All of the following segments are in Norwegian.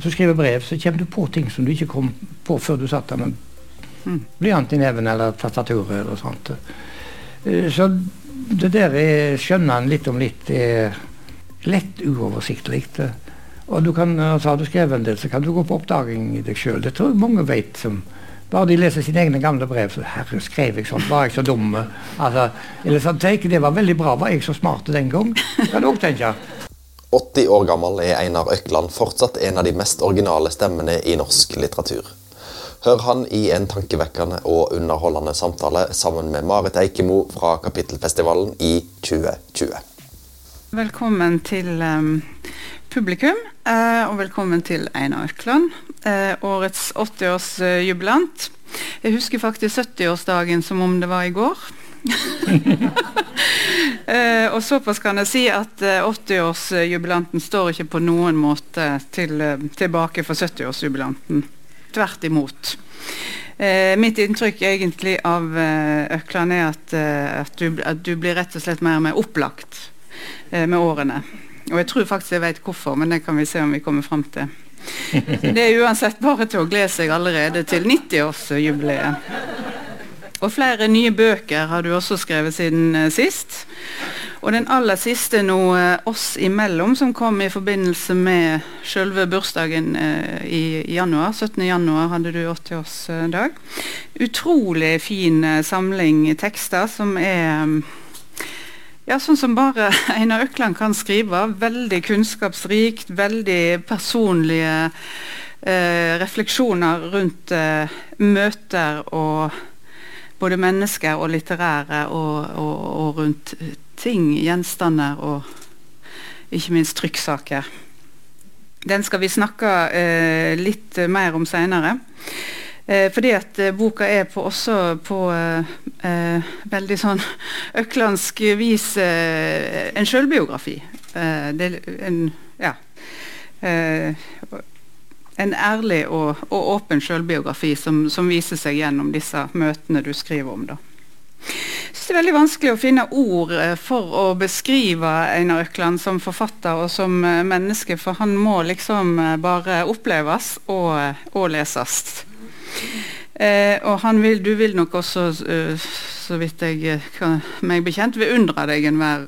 At du skriver brev, så kommer du på ting som du ikke kom på før du satt der med Mm. blyant i neven eller tastaturet eller sånt. Eh, Så det der er skjønner en litt om litt er lett uoversiktlig. Og du kan, altså, har du skrevet en del, så kan du gå på oppdaging i deg sjøl. Det tror jeg mange vet. som bare de leser sine egne gamle brev, så 'Herre, skrev jeg sånn? Var jeg så dum?' Altså, eller sånn, tenk, 'Det var veldig bra. Var jeg så smart den gang?' Kan du òg tenke. 80 år gammel er Einar Økland fortsatt en av de mest originale stemmene i norsk litteratur. Hør han i en tankevekkende og underholdende samtale sammen med Marit Eikemo fra Kapittelfestivalen i 2020. Velkommen til um, publikum, eh, og velkommen til Einar Økland, eh, årets 80-årsjubilant. Jeg husker faktisk 70-årsdagen som om det var i går. Eh, og såpass kan jeg si at eh, 80-årsjubilanten står ikke på noen måte til, eh, tilbake for 70-årsjubilanten. Tvert imot. Eh, mitt inntrykk egentlig av eh, Økland er at, eh, at, du, at du blir rett og slett mer og mer opplagt eh, med årene. Og jeg tror faktisk jeg vet hvorfor, men det kan vi se om vi kommer fram til. Det er uansett bare til å glede seg allerede til 90-årsjubileet. Og flere nye bøker har du også skrevet siden eh, sist. Og den aller siste nå, eh, 'Oss imellom', som kom i forbindelse med selve bursdagen eh, i januar. 17. januar hadde du 80-årsdag. Utrolig fin samling tekster som er mm, ja, sånn som bare Einar Økland kan skrive. Veldig kunnskapsrikt, veldig personlige eh, refleksjoner rundt eh, møter og både mennesker og litterære, og, og, og rundt ting, gjenstander og ikke minst trykksaker. Den skal vi snakke eh, litt mer om seinere. Eh, fordi at eh, boka er på, også på eh, eh, veldig sånn øklandsk vis eh, en sjølbiografi. Det er en, ja. En ærlig og, og åpen selvbiografi som, som, viser seg gjennom disse møtene du skriver om. da. Jeg synes det er veldig vanskelig å finne ord for å beskrive Einar Økland som forfatter og som menneske, for han må liksom bare oppleves og, og leses. Eh, og vil, du vil nok også, så vidt jeg kan meg bekjent, beundre deg enhver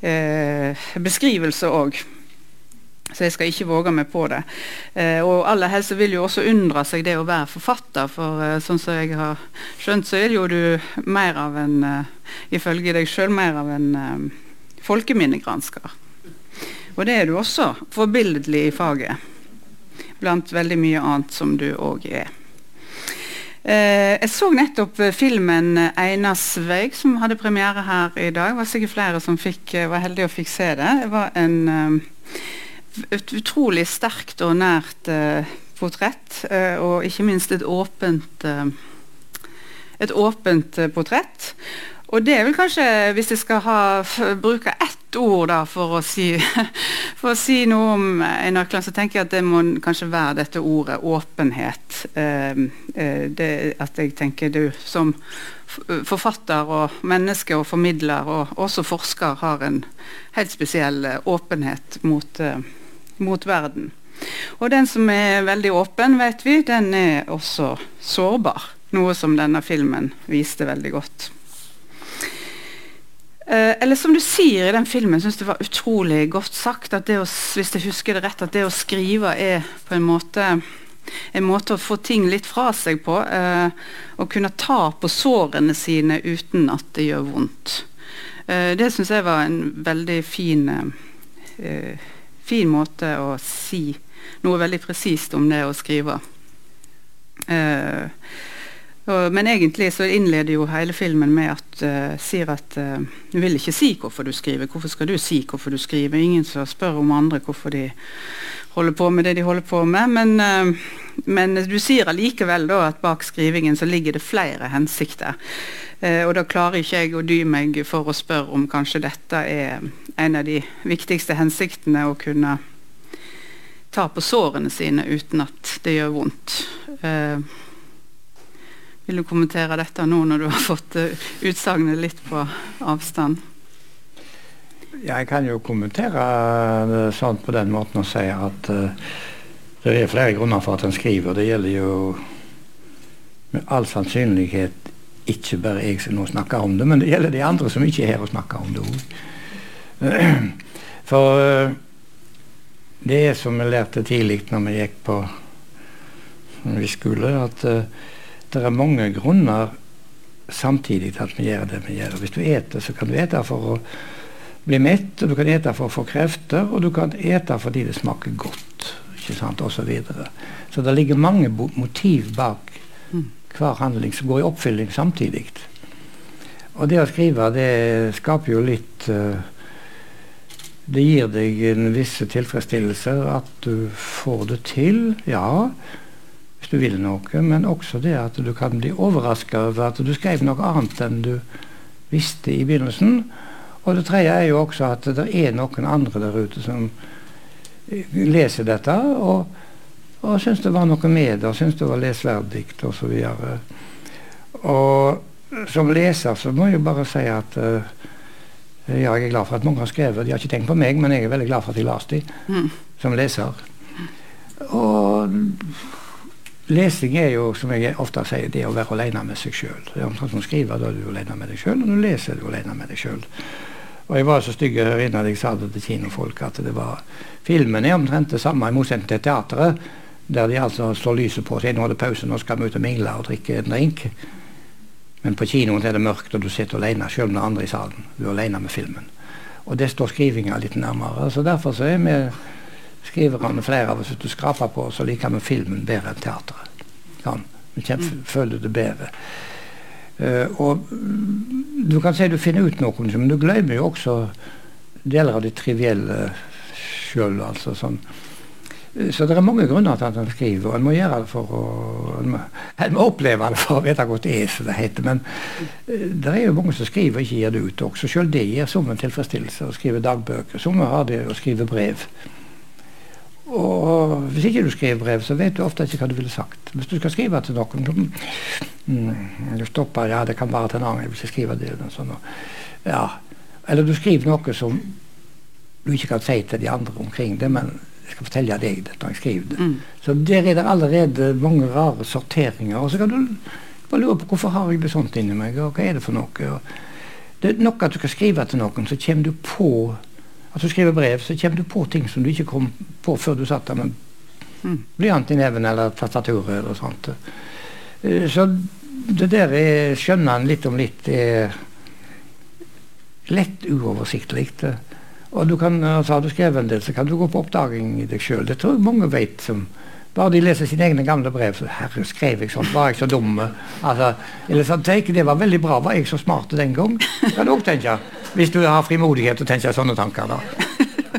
uh, beskrivelse òg. Så jeg skal ikke våge meg på det. og aller helst vil jo også undre seg det å være forfatter, for sånn som jeg har skjønt, så er jo du mer av en, ifølge deg sjøl, mer av en folkeminnegransker. Og det er du også, forbilledlig i faget. Blant veldig mye annet som du òg er. Eh, jeg så nettopp filmen 'Einar veig', som hadde premiere her i dag. Det var sikkert flere som fikk, var heldige og fikk se det. Det var en, et utrolig sterkt og nært eh, portrett, eh, og ikke minst et åpent eh, et åpent portrett. Og det er vel kanskje, hvis jeg skal ha, bruke ett ord da, for, å si, for å si noe om Einar så tenker jeg at det må kanskje være dette ordet åpenhet. Eh, det, at jeg tenker du som forfatter og menneske og formidler og også forsker har en helt spesiell åpenhet mot, mot verden. Og den som er veldig åpen, vet vi, den er også sårbar. Noe som denne filmen viste veldig godt. Eh, eller som du sier i den filmen, syns det var utrolig godt sagt, at det å, hvis jeg husker det rett, at det å skrive er på en måte en måte å få ting litt fra seg på. Eh, å kunne ta på sårene sine uten at det gjør vondt. Eh, det syns jeg var en veldig fin, eh, fin måte å si noe veldig presist om det å skrive. Eh, men egentlig så innleder jo hele filmen med at uh, sier at uh, du vil ikke si hvorfor du skriver. Hvorfor skal du si hvorfor du skriver? Ingen som spør om andre hvorfor de holder på med det de holder på med. Men, uh, men du sier allikevel da at bak skrivingen så ligger det flere hensikter. og da klarer ikke jeg å dy meg for å spørre om kanskje dette er en av de viktigste hensiktene. Å kunne ta på sårene sine uten at det gjør vondt. Uh, vil du kommentere dette nå når du har fått uh, utsagnet litt på avstand? Jeg kan jo kommentere det sånn på den måten å si at uh, Det er flere grunner for at han skriver. Det gjelder jo med all sannsynlighet ikke bare jeg som nå snakker om det, men det gjelder de andre som ikke er her og snakker om det òg. For eh, det er som vi lærte tidlig når vi gikk på vi skole, at det er mange grunner samtidig til at vi gjør det vi gjør. Hvis du eter, så kan du ete for å bli mett, og du kan ete for å få krefter, og du kan ete fordi det smaker godt, ikke sant, osv. Så, videre. så det ligger mange motiv bak mm. hver handling som går i oppfylling samtidig. Og det å skrive, det skaper jo litt uh, det gir deg en visse tilfredsstillelse at du får det til, ja, hvis du vil noe, men også det at du kan bli overraska over at du skrev noe annet enn du visste i begynnelsen. Og det tredje er jo også at det er noen andre der ute som leser dette og, og syns det var noe med det, og syns det var lesverdig osv. Og, og som leser så må jeg bare si at uh, ja, jeg er glad for at mange har skrevet. De har ikke tenkt på meg, men jeg er veldig glad for at de leste dem mm. som leser. Og lesing er jo, som jeg ofte sier, det å være alene med seg sjøl. Omtrent som skriver, da er du alene med deg sjøl, og du leser, er du alene med deg sjøl. Og jeg var så stygg her inne jeg sa det til kinofolk at det var Filmen er omtrent det samme, i motsetning til teatret, der de altså slår lyset på sier nå er det pause, nå skal vi ut og mingle og drikke en drink. Men på kinoen er det mørkt, og du sitter alene, selv med andre i salen. Du er alene med filmen. Og det står skrivinga litt nærmere. så Derfor så er vi skriverne flere av oss hvis du skraper på, så liker vi filmen bedre enn teateret. Sånn. Vi mm. føler det bedre. Uh, og du kan si du finner ut noe, men du glemmer jo også deler av det trivielle sjøl. Altså, sånn. Så det er mange grunner til at han skriver, og en må gjøre det for å En må, en må oppleve det for å vite hva det er, som det heter. Men uh, det er jo mange som skriver og ikke gir det ut også. Selv det gir som en tilfredsstillelse å skrive dagbøker. Som har det å skrive brev. Og hvis ikke du skriver brev, så vet du ofte ikke hva du ville sagt. Hvis du skal skrive til noen mm, Du stopper Ja, det kan være til en annen. Jeg vil ikke skrive det. Sånn, ja. Eller du skriver noe som du ikke kan si til de andre omkring det, men jeg skal fortelle deg det når jeg skriver det. Mm. Så der er det allerede mange rare sorteringer. Og så kan du bare lure på hvorfor har jeg det sånt inni meg, og hva er det for noe? Og det er nok at du skal skrive til noen, så kommer du på at du skriver brev, så kommer du på ting som du ikke kom på før du satt der med mm. blyant i neven eller tastaturet eller sånt. Eh, så det der er, skjønner en litt om litt er lett uoversiktlig. Og du kan, altså, Har du skrevet en del, så kan du gå på oppdaging i deg sjøl. Det tror jeg mange vet. som bare de leser sine egne gamle brev, så 'Herre, skrev jeg sånn? Var jeg så dum?' Altså, eller sånn, tenk, 'Det var veldig bra. Var jeg så smart den gang?' Kan du òg tenke. Hvis du har frimodighet til å tenke sånne tanker. da.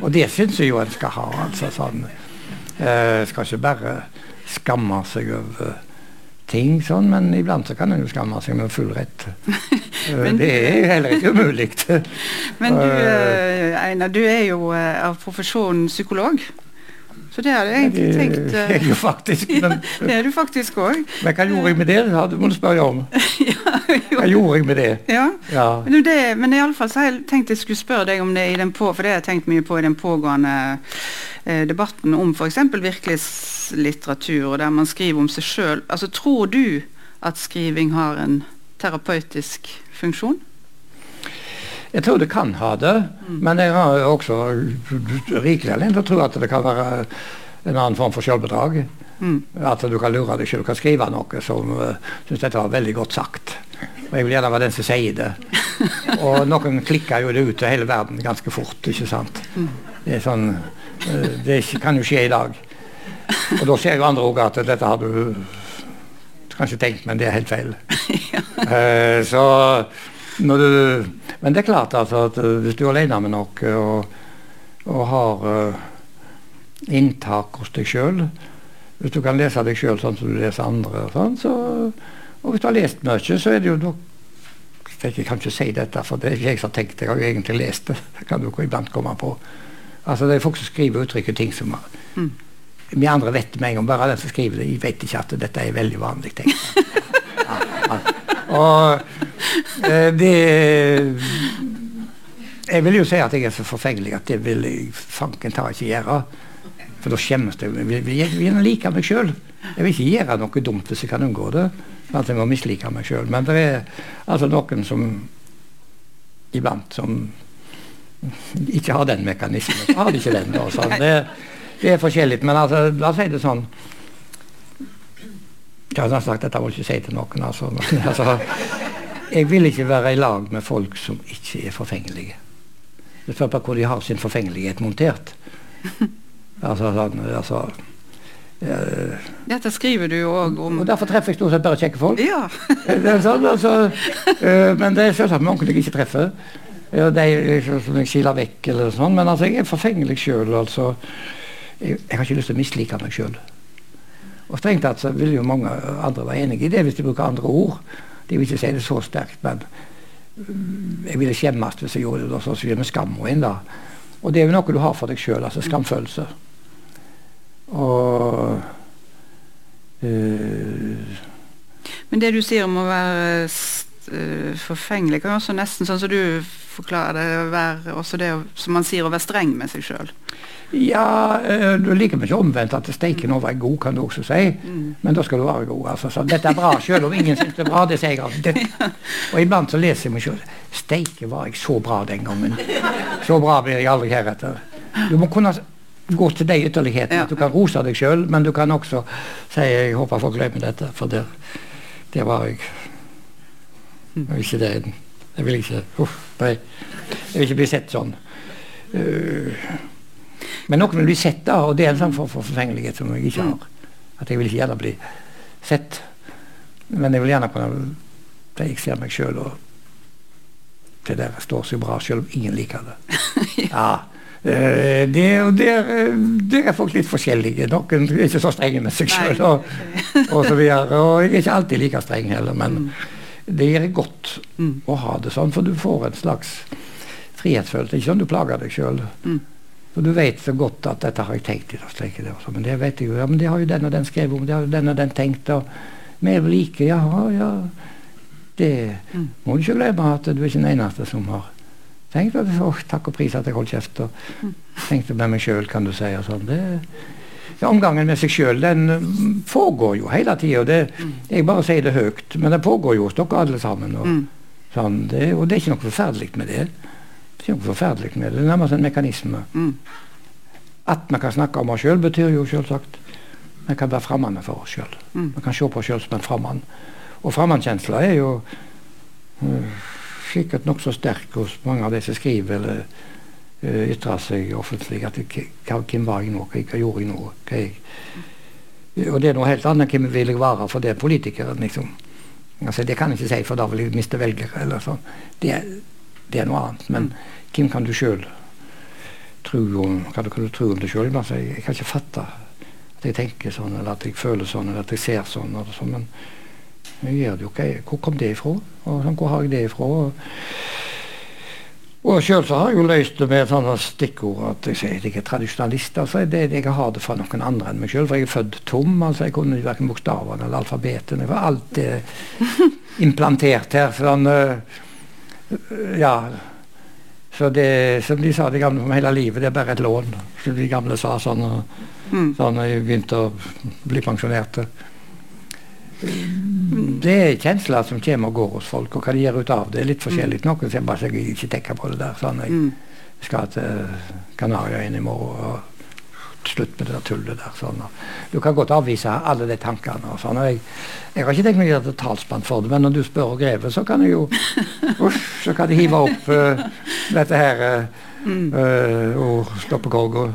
Og det syns jeg jo en skal ha. altså sånn. Eh, skal ikke bare skamme seg over ting, sånn, men iblant så kan en jo skamme seg med full rett. Men, det er heller ikke umulig. Men du eh, Einar, du er jo eh, av profesjon psykolog. Så det hadde jeg egentlig tenkt Det er jo faktisk men, Det er du faktisk òg. Men hva gjorde jeg med det? Det må du spørre om. ja, hva gjorde jeg med det? Ja, ja. Men, det, men iallfall så har jeg tenkt jeg skulle spørre deg om det i den på, for det har jeg tenkt mye på i den pågående eh, debatten om f.eks. virkelighetslitteratur, og der man skriver om seg sjøl. Altså, tror du at skriving har en terapeutisk funksjon? Jeg tror det kan ha det, mm. men jeg har også rikelig anledning til å tro at det kan være en annen form for selvbedrag. Mm. At du kan lure deg selv. Du kan skrive noe som uh, syns dette var veldig godt sagt. Og jeg vil gjerne være den som sier det. Og noen klikker jo det ut til hele verden ganske fort. ikke sant? Mm. Det er sånn uh, Det kan jo skje i dag. Og da ser jo andre òg at dette har du kanskje tenkt, men det er helt feil. uh, så du men det er klart altså, at uh, hvis du er alene med noe og, og har uh, inntak hos deg sjøl Hvis du kan lese deg sjøl sånn som du leser andre, og, sånn, så, og hvis du har lest mye, så er det jo nok jeg kan ikke si dette, for det er ikke jeg som har tenkt det. Jeg har jo egentlig lest det. Det kan du iblant komme på. Altså Det er folk som skriver og uttrykker ting som mm. vi andre vet med en gang. Bare den som skriver det, jeg vet ikke at dette er veldig vanlig ting. Ja, ja. Og Eh, det Jeg vil jo si at jeg er så forfengelig at det vil jeg fanken ta ikke gjøre. For da skjemmes det. Jeg vil, gjerne like meg sjøl. Jeg vil ikke gjøre noe dumt hvis jeg kan unngå det. At jeg må mislike meg sjøl. Men det er altså noen som iblant som ikke har den mekanismen. Så har de ikke den. Sånn. det, det, er forskjellig. Men altså, la oss si det sånn Jeg har sagt dette må jeg ikke si til noen. Altså, men, altså, jeg vil ikke være i lag med folk som ikke er forfengelige. Det spør bare hvor de har sin forfengelighet montert. Altså, sånn, altså uh, Dette skriver du jo òg om. Og Derfor treffer jeg stort sett bare kjekke folk. Ja. det sånn, altså, uh, men det er selvsagt mange jeg ikke treffer. Ja, de som jeg kiler vekk, eller sånn, men altså, jeg er forfengelig sjøl. Altså. Jeg, jeg, har ikke lyst til å mislike meg sjøl. Og strengt tatt så vil jo mange andre være enig i det hvis de bruker andre ord. De vil ikke si det så sterkt, men mm, jeg ville skjemmes hvis jeg gjorde det. Så sier med skam og inn da. Og det er jo noe du har for deg sjøl, altså skamfølelse. Og øh, Men det du sier om å være uh, forfengelig, kan også nesten sånn som du forklarer det, være også det som man sier, å være streng med seg sjøl. Ja, uh, du liker meg ikke omvendt at steiken over er god, kan du også si. Mm. Men da skal du være god. altså. Så dette er bra, selv om ingen syns det er bra. det sier jeg det, Og iblant så leser jeg meg sjøl. Steike, var jeg så bra den gangen. Så bra blir jeg aldri heretter. Du må kunne gå til de ytterlighetene. Ja. Du kan rose deg sjøl, men du kan også si jeg håper folk glemmer dette, for der, der var jeg. Mm. Ikke det. Jeg vil ikke Uff, nei. Jeg vil ikke bli sett sånn. Uh, men noen vil bli sett, da, og det er en sånn form for forfengelighet som jeg ikke har. At jeg vil ikke gjerne bli sett. Men jeg vil gjerne kunne Der jeg ser meg sjøl og det der står så bra, selv om ingen liker det. ja. Uh, det, der, der, er folk litt forskjellige. Noen er ikke så strenge med seg sjøl. Og, og, så videre. Og jeg er ikke alltid like streng heller, men mm. det gjør godt mm. å ha det sånn, for du får en slags frihetsfølelse. Ikke sånn du plager deg sjøl. Mm. For du vet så godt at 'dette har jeg tenkt slik det også. Men det vet jeg jo. Ja, men det har jo den og den skrevet om, det har jo den og den tenkt. og Vi er like, ja, ja. Det mm. må du ikke glemme at du er ikke den eneste som har tenkt at å, takk og pris at jeg holdt kjeft. Og mm. tenkte med meg sjøl, kan du si. og sånn. Det, ja, omgangen med seg sjøl den mm, foregår jo hele tida. Mm. Jeg bare sier det høyt, men det pågår jo hos dere alle sammen. Og, mm. sånn, det, og det er ikke noe forferdelig med det. Det er ikke forferdelig med det. Det er nærmest en mekanisme. Mm. At vi kan snakke om oss sjøl, betyr jo selvsagt vi kan være fremmede for oss sjøl. Mm. Kan se på oss sjøl som en fremmed. Og fremmedkjensla er jo uh, sikkert nokså sterk hos mange av de som skriver eller uh, ytrer seg offentlig. at Hvem var jeg nå? Hva gjorde jeg nå? Jeg, og det er noe helt annet hvem vil jeg være, for det er politikeren, liksom. Altså, det kan jeg ikke si, for da vil jeg miste velgere. eller sånn. Det, det, er noe annet. Men mm. hvem kan du sjøl tro om hva du kan du tro om deg sjøl? Altså, jeg, jeg, kan ikke fatte at jeg tenker sånn, eller at jeg føler sånn, eller at jeg ser sånn. eller sånn, men jeg gjør det jo ikke. Hvor kom det ifra? Og sånn, hvor har jeg det ifra? Og, og sjøl så har jeg jo løst det med et sånt stikkord at jeg sier at jeg er tradisjonalist. altså det, Jeg har det fra noen andre enn meg sjøl, for jeg er født tom. altså Jeg kunne verken bokstavene eller alfabetet. jeg alt alltid implantert her. sånn, ja, så det, som de sa de gamle om hele livet, det er bare et lån. Som de gamle sa sånn, mm. sånn jeg begynte å bli pensjonerte. Det er kjensler som kommer og går hos folk, og hva de gjør ut av det, er litt forskjellig. Mm. Noen ser bare seg ikke tenker på det der. sånn, Jeg mm. skal til Kanariøyene i morgen. og Slutt med det der tullet der. sånn. Du kan godt avvise alle de tankene. og sånn, og jeg, jeg, har ikke tenkt meg å gjøre talsmann for det, men når du spør og grever, så kan jeg jo uff, så kan jeg hive opp uh, dette her uh, og stoppe korga.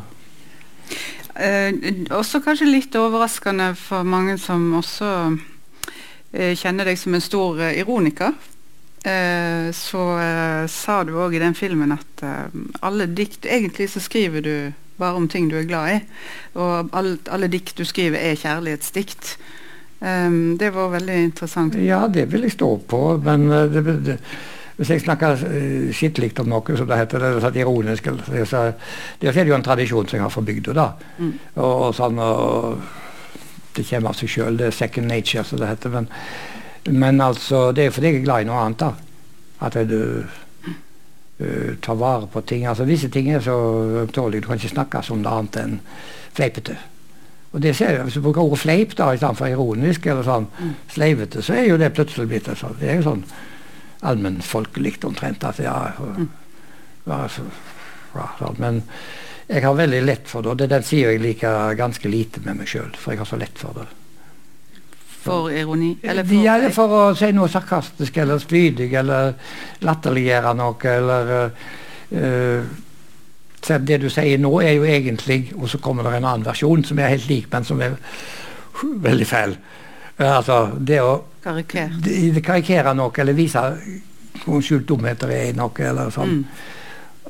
Uh, også kanskje litt overraskende for mange som også uh, kjenner deg som en stor uh, ironiker. Eh, så eh, sa du òg i den filmen at eh, alle dikt Egentlig så skriver du bare om ting du er glad i. Og alle, alle dikt du skriver, er kjærlighetsdikt. det var veldig interessant. Ja, det vil jeg stå på, men det, det hvis jeg snakker uh, skittlig om noe, som det heter, det sånn ironisk så, det er jo en tradisjon som jeg har fra bygda. da. Mm. Og, og, sånn, og Det kommer av seg sjøl. Det er second nature, som det heter. Men, men, altså, det er fordi jeg er glad i noe annet. da. At du uh, tar vare på ting. altså Visse ting er så ømtålige. Du kan ikke snakke om det annet enn fleipete. Og det ser jeg, Hvis du bruker ordet fleip da, i stedet for ironisk eller sånn sleivete, så er jo det plutselig blitt altså. Det er jo sånn allmennfolkelig omtrent. at ja, ja, så, ja, sånn. Men jeg har veldig lett for det, og det den sier jeg liker ganske lite med meg sjøl, for jeg har så lett for det. For ironi? Eller for, ja, for å si noe sarkastisk eller spydig eller latterliggjøre noe eller uh, Det du sier nå, er jo egentlig Og så kommer det en annen versjon som er helt lik, men som er veldig feil. Uh, altså, det å Karikere. karikere noe eller vise hvor skjult dumheter er i noe eller sånn. Mm.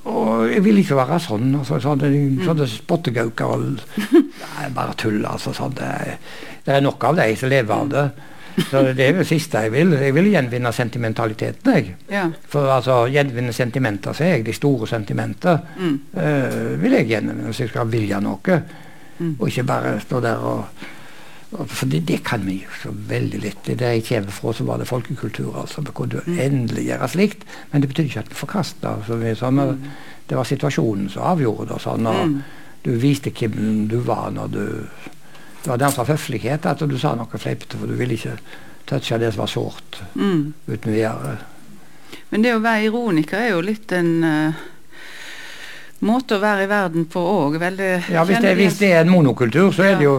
Og jeg vil ikke være sånn. Altså, sånne, mm. sånne spottegauker og Nei, bare tull. altså sånn, det, det, er nok av de som lever av det. Så Det er det siste jeg vil. Jeg vil gjenvinne sentimentaliteten. jeg. Ja. For altså, gjenvinne sentimenter, så er jeg de store sentimenter. Mm. øh, vil jeg gjenvinne hvis jeg skal vilje noe. Mm. Og ikke bare stå der og for det, det, kan vi jo så veldig litt. Der jeg kommer fra, så var det folkekultur. altså, Vi kunne mm. endelig gjøre slikt, men det betydde ikke at vi forkasta. Sånn, mm. Det var situasjonen som avgjorde det. Sånn, og mm. Du viste hvem du var når du Det var derfor høflighet at du sa noe fleipete, for du ville ikke touche det som var sårt, mm. uten videre. Men det å være ironiker er jo litt en uh måte å være i verden på òg. Ja, hvis det, hvis det, er en monokultur, så er det jo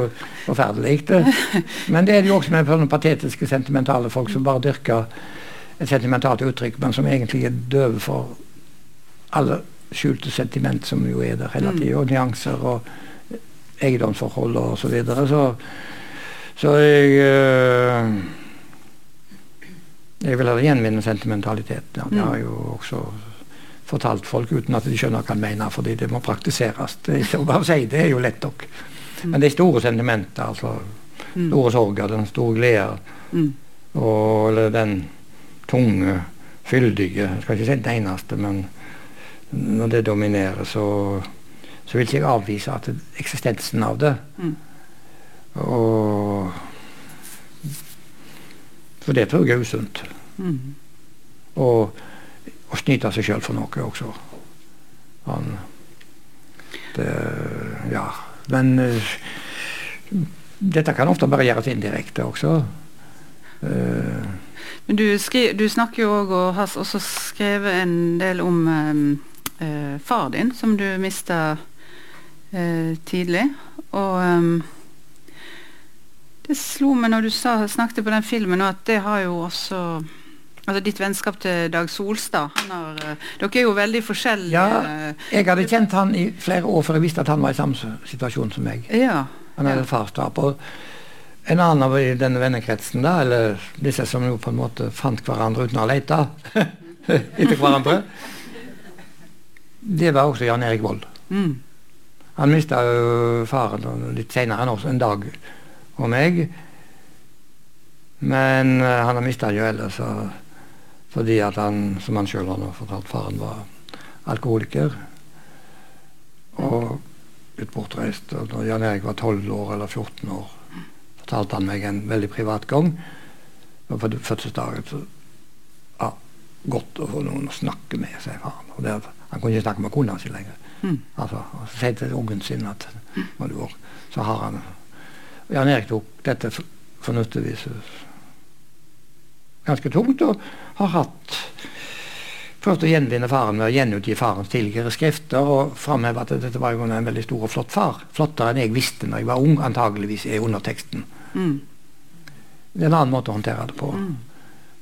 forferdelig. Men det er det jo også med sånne patetiske, sentimentale folk som bare dyrker et sentimentalt uttrykk, men som egentlig er døve for alle skjulte sentiment som jo er der hele tida, og nyanser og eiendomsforhold og så videre. Så, så jeg øh, Jeg vil ha gjenvinne sentimentaliteten. Ja, det har jo også fortalt folk uten at de skjønner hva han mener, fordi det må praktiseres. Det, å si det er jo lett nok. Mm. Men det er store sentimenter, altså. Mm. Store sorger, den store gleden. Mm. Og eller den tunge, fyldige Jeg skal ikke si den eneste, men når det dominerer, så, så vil ikke jeg avvise at eksistensen av det. Mm. Og For det tror jeg er usunt. Mm. Og å snyte seg sjøl for noe også. Han, det, ja. Men uh, dette kan ofte bare gjøres indirekte også. Uh, Men du, skri, du, snakker jo òg og har også skrevet en del om um, uh, far din, som du mista tidlig. Og um, det slo meg når du sa, snakket på den filmen, at det har jo også Altså Ditt vennskap til Dag Solstad har, uh, Dere er jo veldig forskjellige. Ja, jeg hadde kjent han i flere år før jeg visste at han var i samme situasjon som meg. Ja, han hadde ja. farstap. Og en annen av denne vennekretsen, da, eller disse som jo på en måte fant hverandre uten å lete etter hverandre, det var også Jan Erik Vold. Mm. Han mista jo faren litt seinere enn oss, en dag og meg. Men uh, han har mista jo ellers. Fordi at han, som han sjøl har fortalt, faren var alkoholiker. Og litt bortreist. Og da Jan Erik var 12 år eller 14 år, fortalte han meg en veldig privat gang. På fødselsdagen så ja, Godt å få noen å snakke med, sier faren. Og det, han kunne ikke snakke med kona si lenger. Mm. Altså, og så sier til ungen sin at når du går, så har han Jan Erik tok dette fornuftigvis ganske tungt, og har hatt prøvd å gjenvinne faren med å gjenutgi farens tidligere skrifter og framheve at dette var jo en veldig stor og flott far. Flottere enn jeg visste når jeg var ung, antageligvis er underteksten. Mm. Det er en annen måte å håndtere det på. Mm.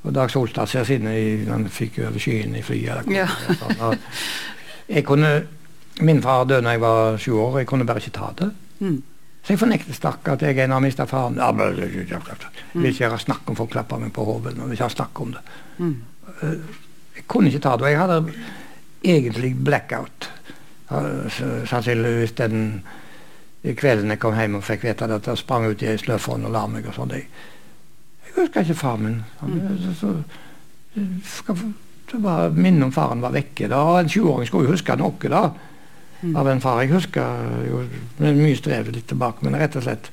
Og Dag Solstad ser sine i, han fikk over skyen i flyet. Ja. Sånn, jeg kunne, min far døde da jeg var sju år, og jeg kunne bare ikke ta det. Mm. Så jeg fornekter sterkt at jeg en har mista faren. Ja, men, vil ikke gjøre snakk om folk klapper meg på hodet. Når ikke har om det. Mm. Jeg kunne ikke ta det. Og jeg hadde egentlig blackout. Sannsynligvis den kvelden jeg kom hjem og fikk vite at jeg sprang ut i ei sløvfonn og la meg. og sånt. Jeg, jeg husker ikke faren min. Mm. Så, så, så bare Minnet om faren var vekke. da, En 20-åring skulle jo huske noe. da mm. av en far. Jeg husker jo mye strevet litt tilbake, men rett og slett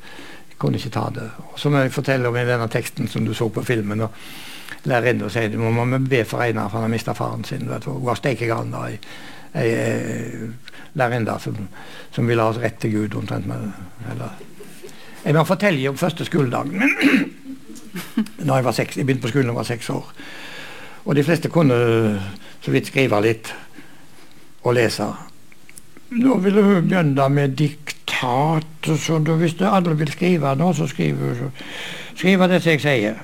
jeg kunne ikke ta det. Og som jeg forteller om i denne teksten som du så på filmen. og Lærerinna sier du må be for Einar, for han har mista faren sin. vet du, Hun var steikegal da ei eh, lærerinne som, som ville ha oss rett til Gud omtrent. Med, eller. Jeg må fortelle om første skoledag. Når jeg, var seks, jeg begynte på skolen da jeg var seks år. Og de fleste kunne så vidt skrive litt og lese. Da ville hun begynne med diktat. Så da, hvis alle vil skrive nå, så skriver hun skriver det jeg sier.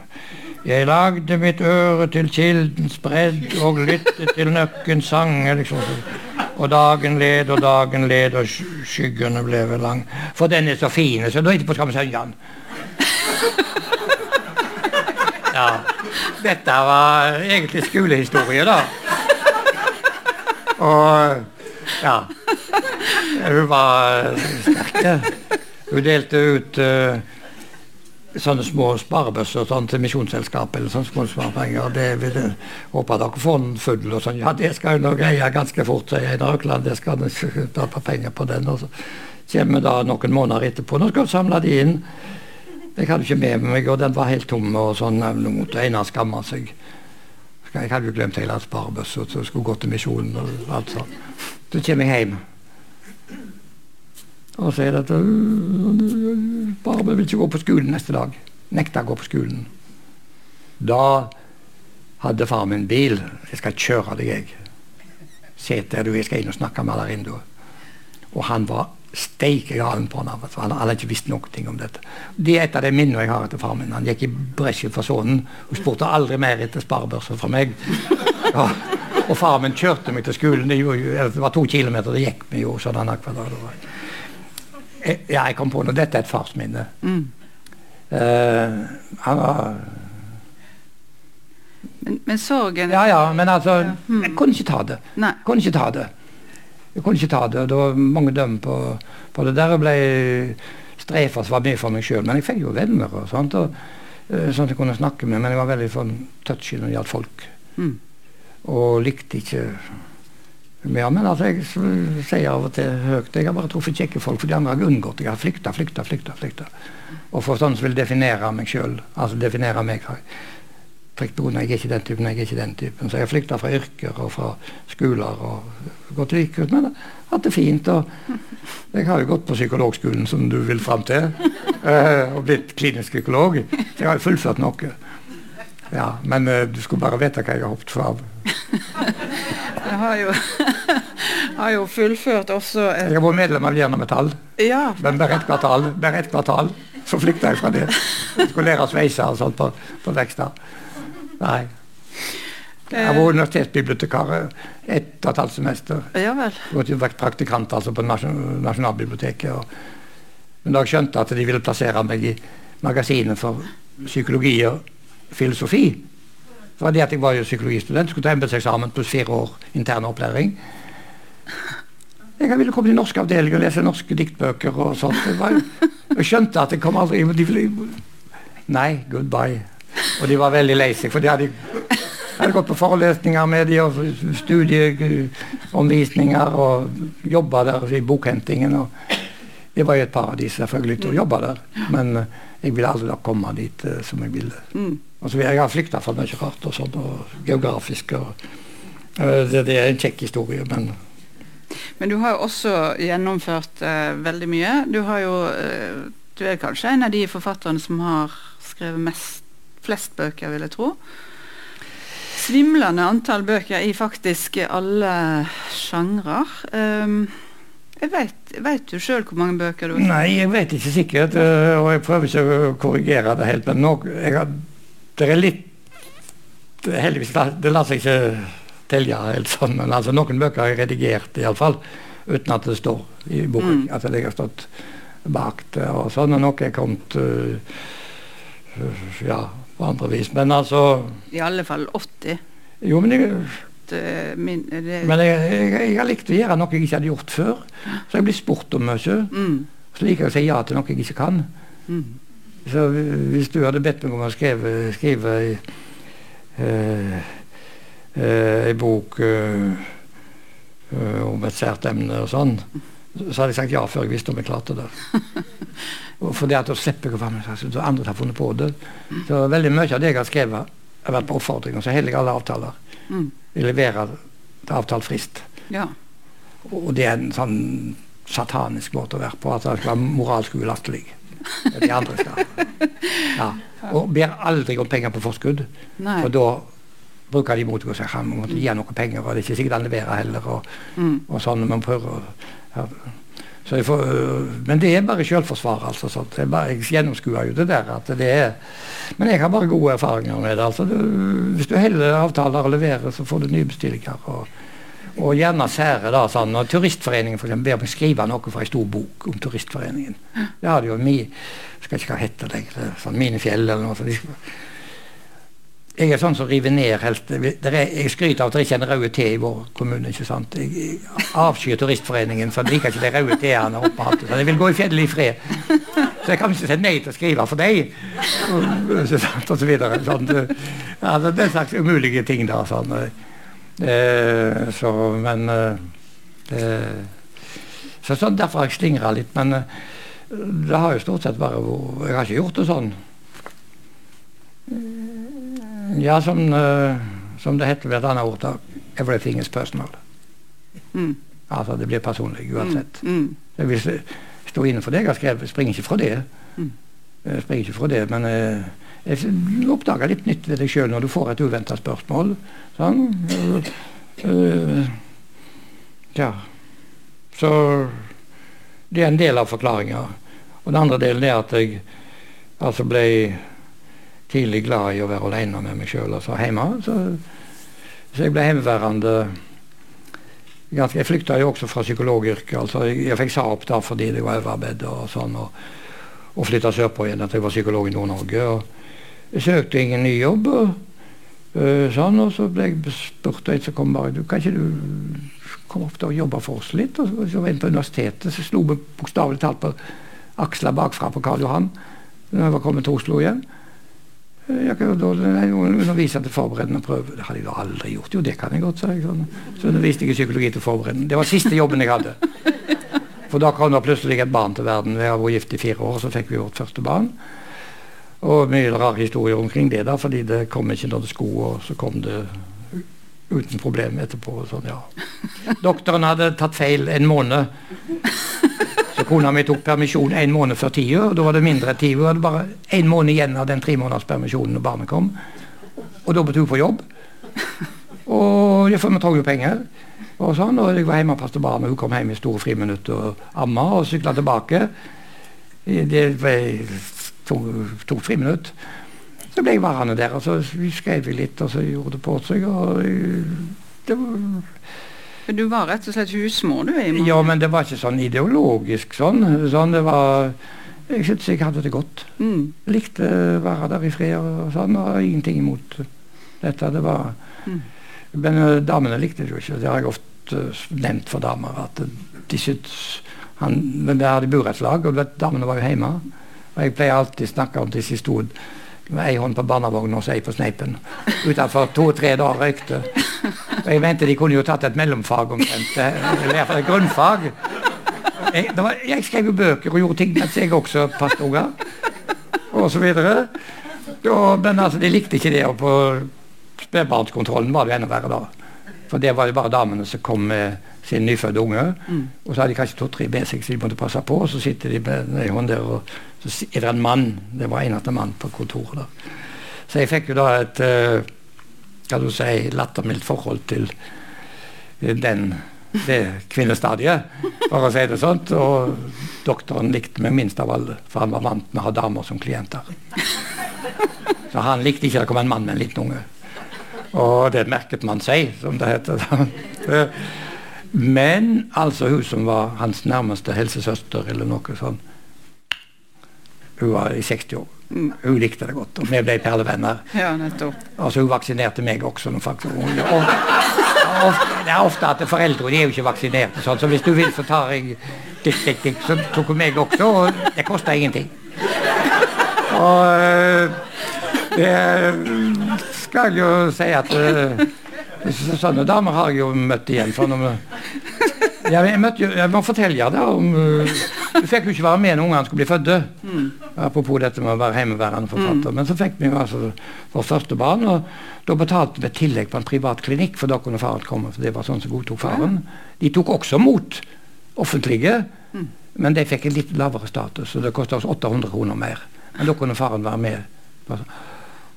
Jeg lagde mitt øre til kildens bredd og lyttet til nøkkens sang. Liksom. Og dagen led og dagen led, og skyggene ble vel lang. For den er så fin, så da etterpå skal vi synge den. Ja. Dette var egentlig skolehistorie, da. Og ja. Hun var sterk. Hun delte ut uh, sånne små sparebøsser sånn, til Misjonsselskapet eller sånne små sparepenger. Det vil jeg håpe dere får en full og sånn. Ja, det skal hun greie ganske fort, sier Einar Økland. Det skal ta penger på den. Og så kommer vi da noen måneder etterpå. Nå skal vi samle de inn. Jeg hadde ikke med meg, og den var helt tom. og sånn, Nå Einar skamme seg. Jeg hadde jo glemt hele sparebøssa, så skulle gå til misjonen og alt sånt. Så kommer jeg hjem. Og sier at Barbe vil ikke gå på skolen neste dag. Nekta å gå på skolen. Da hadde far min bil. 'Jeg skal kjøre deg, jeg.' Sett der du jeg skal inn og snakke med der Og han var steike galen på han. Han hadde ikke visst noen ting om dette. Det er et av de minnene jeg har etter far min. Han gikk i bresjen for sønnen. Hun spurte aldri mer etter sparebørser fra meg. Ja. Og far min kjørte meg til skolen. Det, var to kilometer, det gikk vi jo sånn annenhver dag. Eh, ja, jeg kom på noe. Dette er et farsminne. Mm. Uh, han var men, men, sorgen Ja, ja, men altså ja. Hmm. Jeg kunne ikke ta det. Nei. Jeg kunne ikke ta det. Jeg kunne ikke ta det. Det var mange døm på, på det der. Jeg ble strefa som var mye for meg sjøl. Men jeg fikk jo venner og sånt. Og, uh, sånn at jeg kunne snakke med. Men jeg var veldig sånn touchy når det gjaldt folk. Mm. Og likte ikke ja, men altså, jeg sier av og til høyt Jeg har bare truffet kjekke folk, for de andre har unngått Jeg har flykta, flykta, flykta. flykta. Og for sånne som vil definere meg sjøl, altså definere meg jeg jeg er ikke den typen, jeg er ikke den typen. Så jeg har flykta fra yrker og fra skoler og gått like ut. Men hatt det fint. Og jeg har jo gått på psykologskolen, som du vil fram til, eh, og blitt klinisk psykolog. Så jeg har jo fullført noe. Ja, Men uh, du skulle bare vite hva jeg har hoppet fra. Jeg har jo, har jo fullført også et... Jeg har vært medlem av Jerna Metall. Ja. Men bare ett kvartal, bare et kvartal, så flykta jeg fra det. Jeg skulle lære å sveise og sånt på, på Vekstad. Nei. Jeg var universitetsbibliotekar ett og et halvt semester. Ja vel. Jeg var praktikant altså på Nasjonalbiblioteket. Og, men da jeg skjønte at de ville plassere meg i magasinet for psykologi og filosofi, så var det at jeg var jo psykologistudent, skulle ta embetseksamen pluss fire år intern opplæring. Jeg ville komme til norsk avdeling og lese norske diktbøker og sånt. Jeg, var, jeg skjønte at jeg kom aldri de ville, Nei, goodbye. Og de var veldig lei seg, for de hadde, hadde gått på forelesninger med de og studieomvisninger og jobba der i bokhentingen. Og det var jo et paradis selvfølgelig til å jobbe der, men jeg ville aldri da komme dit uh, som jeg ville. Altså, jeg har flykta fra mye rart og sånn, og geografisk. Og, uh, det, det, er en kjekk historie, men Men du har jo også gjennomført uh, veldig mye. Du har jo Du er kanskje en av de forfatterne som har skrevet mest, flest bøker, vil jeg tro. Svimlende antall bøker i faktisk alle sjangre. Um, jeg vet, vet du sjøl hvor mange bøker du har? Nei, jeg vet ikke sikkert. Og jeg prøver ikke å korrigere det helt. Men nå, har, det er litt Heldigvis det lar seg ikke telle helt sånn. Men altså, noen bøker jeg redigert, iallfall. Uten at det står i boken. Mm. Altså, jeg har stått bak det og sånn. Og noe er kommet uh, ja, på andre vis. Men altså I alle fall 80? Jo, men jeg uh, min, det... Men jeg, jeg, jeg, har likt å gjøre noe jeg ikke hadde gjort før. Så jeg blir spurt om mye. Mm. Så liker jeg å si ja til noe jeg ikke kan. Mm. Så hvis du hadde bedt meg om å skrive, skrive uh, ei bok uh, om et sært emne og sånn, så hadde jeg sagt ja før jeg visste om jeg klarte det. For det at da slipper jeg å være med andre har funnet på det. Så veldig mye av det jeg har skrevet, har vært på oppfordring. Og så holder jeg alle avtaler. Jeg Vi leverer til avtalt frist. Ja. Og det er en sånn satanisk måte å være på. At det skal være moralsk ulastelig. De andre skal. Ja. Og ber aldri om penger på forskudd. Nei. For da bruker de mot seg han måtte gi noe penger, og det er ikke sikkert han leverer heller. Og, Mm. og sånn, men prøver ja. får, øh, Men det er bare selvforsvar, altså. Sånt. Jeg, bare, jeg gjennomskuer jo det der. at det er Men jeg har bare gode erfaringer med det. altså. Du, hvis du heller avtaler og leverer, så får du nye bestillinger. og og gjerne sære, da. sånn, Når Turistforeningen for eksempel, ber meg skrive noe fra en stor bok om Turistforeningen. Det hadde jo mi, skal ikke hva hette det, sånn Mine fjell eller noe sånt. Jeg er sånn som river ned helt Jeg skryter av at det ikke er en rød te i vår kommune. ikke sant? Jeg, avskyr Turistforeningen, for jeg liker ikke de røde T-ene oppe på hatten. Jeg vil gå i fjellet i fred. Så jeg kan ikke si nei til å skrive for deg. Og, og så videre. Sånn, ja, det er slags umulige ting, da. sånn. Eh, så, men eh, så sånn, Derfor har jeg slingra litt. Men eh, det har jo stort sett bare vært Jeg har ikke gjort det sånn. Ja, som, som det heter ved et annet ord. Everything is personal. Mm. Altså, det blir personlig uansett. Mm. Jeg vil stå inne for det jeg har skrevet. Springer ikke fra det. Mm. Jeg springer ikke fra det, men jeg oppdager litt nytt ved deg sjøl når du får et uventa spørsmål. Sånn. Eh, eh, ja. Så det er en del av forklaringa. Og den andre delen er at jeg altså ble tidlig glad i å være alene med meg sjøl, altså hjemme. Så, så jeg ble hjemmeværende ganske, Jeg flykta jo også fra psykologyrket. altså Jeg, jeg fikk sa opp da fordi det var overarbeid og sånn, og, og flytta sørpå igjen at jeg var psykolog i Nord-Norge. og Jeg søkte ingen ny jobb. og øh, sånn, og så ble jeg spurt en som kom bare du, Kan ikke du komme opp og jobbe for oss litt? Og så, så var jeg på universitetet, så slo vi bokstavelig talt på aksla bakfra på Karl Johan når jeg var kommet til Oslo igjen. Eh, Jeg kan jo da undervise til forberedende prøve. Det hadde jeg jo aldri gjort. Jo, det kan jeg godt, sa jeg. Sånn. Så underviste jeg i psykologi til forberedende. Det var siste jobben jeg hadde. For da kom det plutselig et barn til verden. Vi har vært gift i fire år, så fikk vi vårt første barn. Og mye rare historier omkring det, da, fordi det kom ikke noen sko, og så kom det uten problem etterpå. Sånn, ja. Doktoren hadde tatt feil en måned. Så kona mi tok permisjon en måned før tida, og da var det mindre tid. Hun hadde bare en måned igjen av den tre måneders permisjonen når barnet kom. Og da måtte hun på jobb. Og vi trengte jo penger. Og sånn, og jeg var hjemme og passet barnet. hun kom hjem i store friminutt og amma og sykla tilbake. Det ble to, to friminutt. Så ble jeg værende der, og så skrev vi litt, og så gjorde det på seg. og det var Men Du var rett og slett husmor, du? i mange- ja, men det var ikke sånn ideologisk sånn. sånn det var, Jeg syntes jeg hadde det godt. Mm. Likte å være der i fred og sånn, og ingenting imot dette. Det var Mm. Men eh, damene likte det jo ikke. Det har jeg ofte eh, nevnt for damer. At de syntes han, Men det hadde burettslag, og vet, damene var jo hjemme. Og jeg pleier alltid å snakke om disse stod med ei hånd på barnevogna og ei på sneipen. Utenfor to-tre dager røykte. Og jeg mente de kunne jo tatt et mellomfag omtrent. eh, Eller i hvert fall et grunnfag. Jeg, var, jeg skrev jo bøker og gjorde ting mens jeg også passet unger. Og så videre. Og, men altså, de likte ikke det. Og på spedbarnskontrollen var det enda verre da. For det var jo bare damene som kom med sin nyfødte unge. Mm. Og så hadde de kanskje to-tre med seg, som de måtte passe på. Og så sitter de med en hånd der, og så er det en mann. Det var eneste mann på kontoret da. Så jeg fikk jo da et eh, kan du si, lattermildt forhold til eh, den det kvinnestadiet, for å si det sånt. Og doktoren likte meg minst av alle, for han var vant med å ha damer som klienter. Så han likte ikke det kom en mann med en liten unge. Og det merket man seg, som det heter. Men altså hun som var hans nærmeste helsesøster, eller noe sånt Hun var i 60 år. Hun likte det godt, og vi ble perlevenner. Ja. Altså Hun vaksinerte meg også. Faktisk, hun, og, og, det er ofte at foreldre de er jo ikke vaksinerte, sånn, så hvis du vil, så tar jeg dik, dik, dik, Så tok hun meg også, og det kosta ingenting. Og øh, det skal jo si at så- Sånne damer har jeg jo møtt igjen. For når vi, jeg, møtte jeg må fortelle deg om øh, Du fikk jo ikke være med når ungene skulle bli fødte. Apropos dette med å være hjemmeværende forfatter. Men så fikk vi jo altså vårt første barn, og da betalte vi tillegg på en privat klinikk, for da kunne faren komme. for det var sånn som godtok faren. De tok også mot offentlige, men de fikk en litt lavere status, og det kosta oss 800 kroner mer. Men da kunne faren være med.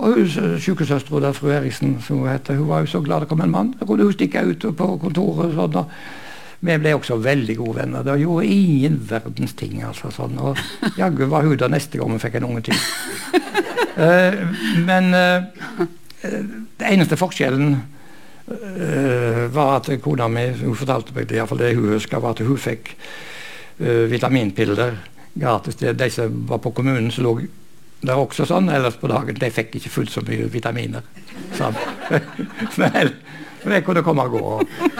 Og sykesøstera der, fru Eriksen, som hun heter, hun var jo så glad det kom en mann. Da kunne hun stikke ut på kontoret. og sånn, og vi ble også veldig gode venner. Det gjorde ingen verdens ting. altså sånn, Og jaggu var hun der neste gang vi fikk en unge til. Uh, men uh, det eneste forskjellen uh, var at kona mi hun fortalte meg det, iallfall det hun husker, var at hun fikk vitaminpiller gratis. De som var på kommunen, som lå der også sånn ellers på dagen. De fikk ikke fullt så mye vitaminer. Sånn. Men, men det kunne komme og gå.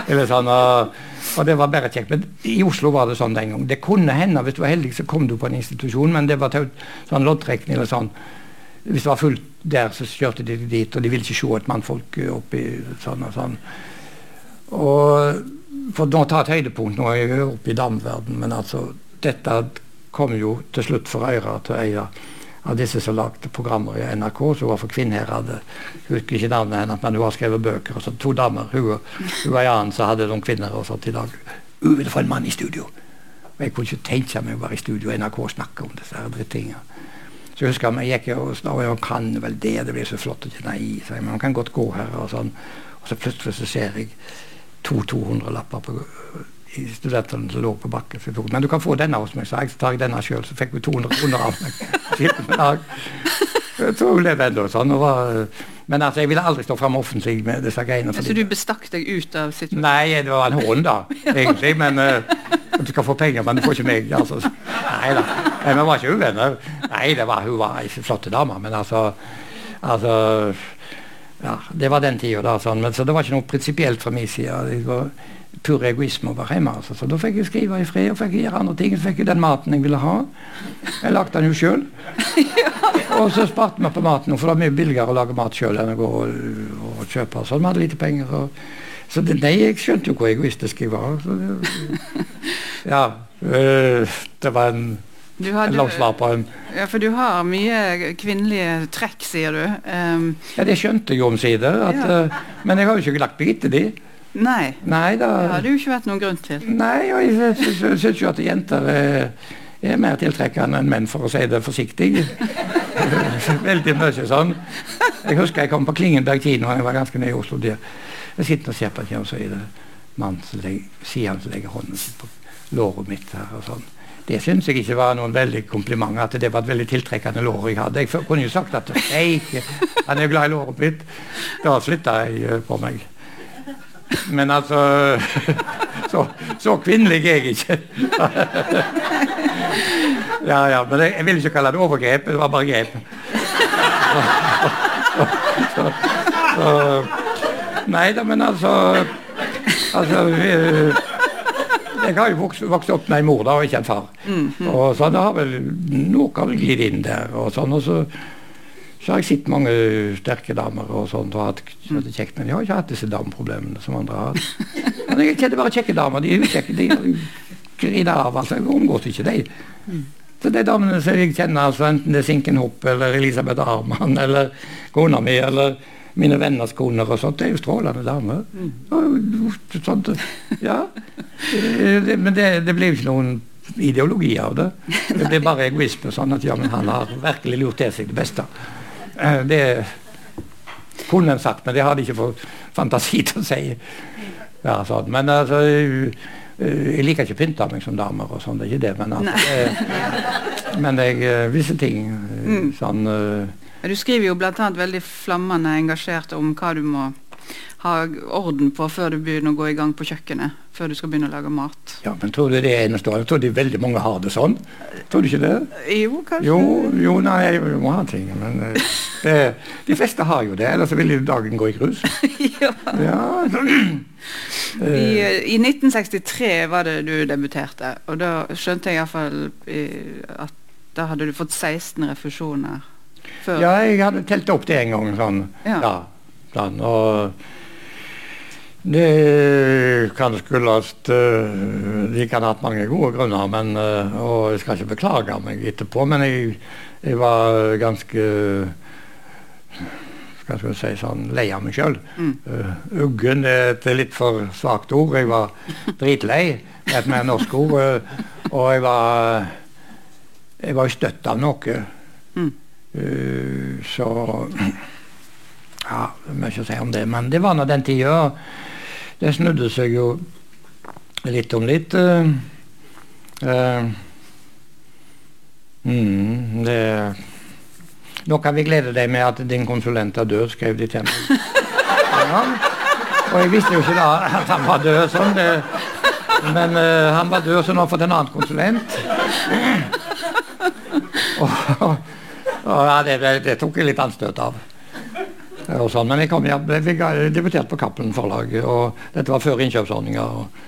Eller sånn, og, og, det var bare kjekt. Men i Oslo var det sånn den gang. Det kunne hende, hvis du var heldig, så kom du på en institusjon, men det var sånn loddtrekning eller sånn. Hvis det var fullt der, så kjørte de dit, og de ville ikke se et mannfolk oppi sånn og sånn. Og For nå ta et høydepunkt, nå er jeg oppe i damverden, men altså Dette kom jo til slutt for øra til øya av disse som lagde programmer i NRK, som var for Kvinnherad. Jeg husker ikke navnet hennes, men hun har skrevet bøker. og så To damer. Hun, hun og Jan som hadde noen kvinner og sånt i dag. Hun ville få en mann i studio. Og Jeg kunne ikke tenke meg å være i studio og NRK og snakke om disse drittingene. Så jeg husker jeg gikk og sa jeg kan vel det, det blir så flott. å kjenne så jeg, men man kan godt gå her. Og sånn. Og så plutselig så ser jeg to 200-lapper på i studentene som lå på bakken. Men du kan få denne hos meg, så jeg tar denne sjøl. Så fikk vi 200 kroner av meg. Tror hun levde ennå sånn. Var, men altså, jeg ville aldri stå fram offentlig med disse greiene. Så du bestakk deg ut av situasjonen? Nei, det var en hån, da, egentlig. Men uh, du skal få penger, men du får ikke meg. Altså. Nei da. Nei, vi var ikke uvenner. Nei, det var, hun var ei flott dame, men altså, altså ja, Det var den tida, da. Sånn. Men, så det var ikke noe prinsipielt fra min side pur egoisme å være hjemme. Altså. Så da fikk jeg skrive i fred og fikk gjøre andre ting. Så fikk jeg den maten jeg ville ha. Jeg lagde den jo sjøl. Og så sparte vi på maten, for det er mye billigere å lage mat sjøl enn å gå og, og kjøpe. Så vi hadde lite penger. Og, så det, nei, jeg skjønte jo hvor egoistisk jeg var. Det, ja. Øh, det var en du har, du, Ja, for du har mye kvinnelige trekk, sier du. Um, ja, det skjønte jeg omsider. Ja. Uh, men jeg har jo ikke lagt meg etter de. Nei. Nei da, det hadde jo ikke vært noen grunn til. Nei, og jeg syns jo at jenter er, er, mer tiltrekkende enn menn, for å si det forsiktig. Veldig mye sånn. Jeg husker jeg kom på Klingenberg kino, jeg var ganske nede i Oslo der. Jeg sitter og ser på og så er det mannen som sier han som legger hånden sin på låret mitt her og sånn. Det syns jeg ikke var noen veldig kompliment, at det var et veldig tiltrekkende lår jeg hadde. Jeg kunne jo sagt at jeg, han er glad i låret mitt. Da flytta jeg eh, på meg. Men altså Så, så kvinnelig er jeg ikke. ja, ja, men jeg, jeg vil ikke kalle det overgrep. Det var bare grep. Så, så, nei da, men altså Altså Jeg har jo vokst, vokst opp med en mor da, og ikke en far. Mm, mm. Og så det har vel noe av glidd inn der. og sånn, og så så har jeg sett mange sterke damer og sånt, og hatt det kjekt, men jeg har ikke hatt disse dameproblemene som andre har hatt. Men jeg kjenner bare kjekke damer. De er ukjekke. De griner av. altså, Jeg omgås ikke dem. Så de damene som jeg kjenner, altså, enten det er Sinken Hopp eller Elisabeth Arman eller kona mi eller mine venners koner og sånt, det er jo strålende damer. Sånt, ja. Men det, det blir jo ikke noen ideologi av det. Det blir bare egoisme. sånn at ja, men han har virkelig lurt til seg det beste. Eh, det kunne en sagt, men det hadde ikke fått fantasi til å si. Ja, sånn. Men altså Jeg liker ikke å pynte meg som damer og sånn, det er ikke det. Men, altså, jeg, men jeg, visse ting mm. sånn Du skriver jo bl.a. veldig flammende engasjert om hva du må ha orden på før du begynner å gå i gang på kjøkkenet. Før du skal begynne å lage mat. Ja, men tror du det er enestående? Tror du veldig mange har det sånn? Tror du ikke det? Jo, kanskje. Jo, jo nei, jeg må ha ting. Men eh, det, de fleste har jo det, ellers vil dagen gå i grus. ja. ja. I, I, 1963 var det du debuterte, og da skjønte jeg iallfall at da hadde du fått 16 refusjoner. Før. Ja, jeg hadde telt opp det en gang. sånn. Ja. ja sånn, og Det kan skyldes uh, De kan ha hatt mange gode grunner, men, uh, og jeg skal ikke beklage meg etterpå. Men jeg, jeg var ganske skal jeg si sånn, lei av meg sjøl. Mm. Uh, uggen er et litt for svakt ord. Jeg var dritlei, et mer norsk ord. og jeg var jeg var støtt av noe. Mm. så ja, mye å si om det. Men det var nå den tida. Det snudde seg jo litt om litt. Uh, uh, mm, det Nå kan vi glede deg med at din konsulent er død, skrev de til meg. Ja. Og jeg visste jo ikke da at han var død sånn. Det, men uh, han var død, så nå har fått en annen konsulent. og, og, og ja, det, det, tok jeg litt anstøt av. Sånn. Men jeg, kom, jeg ble debutert på Cappelen forlag, og dette var før innkjøpsordninga. Og,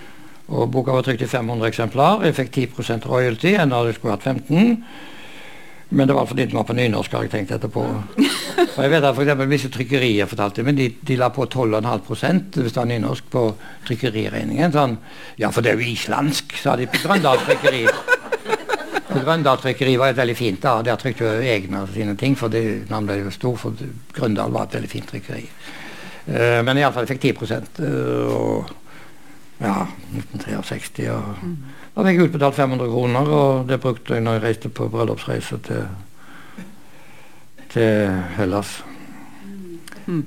og, boka var trykt i 500 eksemplar. Jeg fikk 10 royalty, enn hadde skulle hatt 15 men det var fordi den var på nynorsk, har jeg tenkt etterpå. Og jeg vet at for eksempel, Visse trykkerier fortalte men de, de la på 12,5 hvis det var nynorsk på trykkeriregningen. Sånn, ja, for det er jo islandsk, sa de på Grøndal trykkeri. Grøndal trykkeri var et veldig fint. da, Der trykte jo egne sine ting, for det, han ble jo stor. for Grøndal var et veldig fint trykkeri. Uh, men iallfall fikk 10 uh, og ja, 1963. Og, mm. Da fikk jeg utbetalt 500 kroner, og det brukte jeg når jeg reiste på bryllupsreise til, til Hellas. Mm.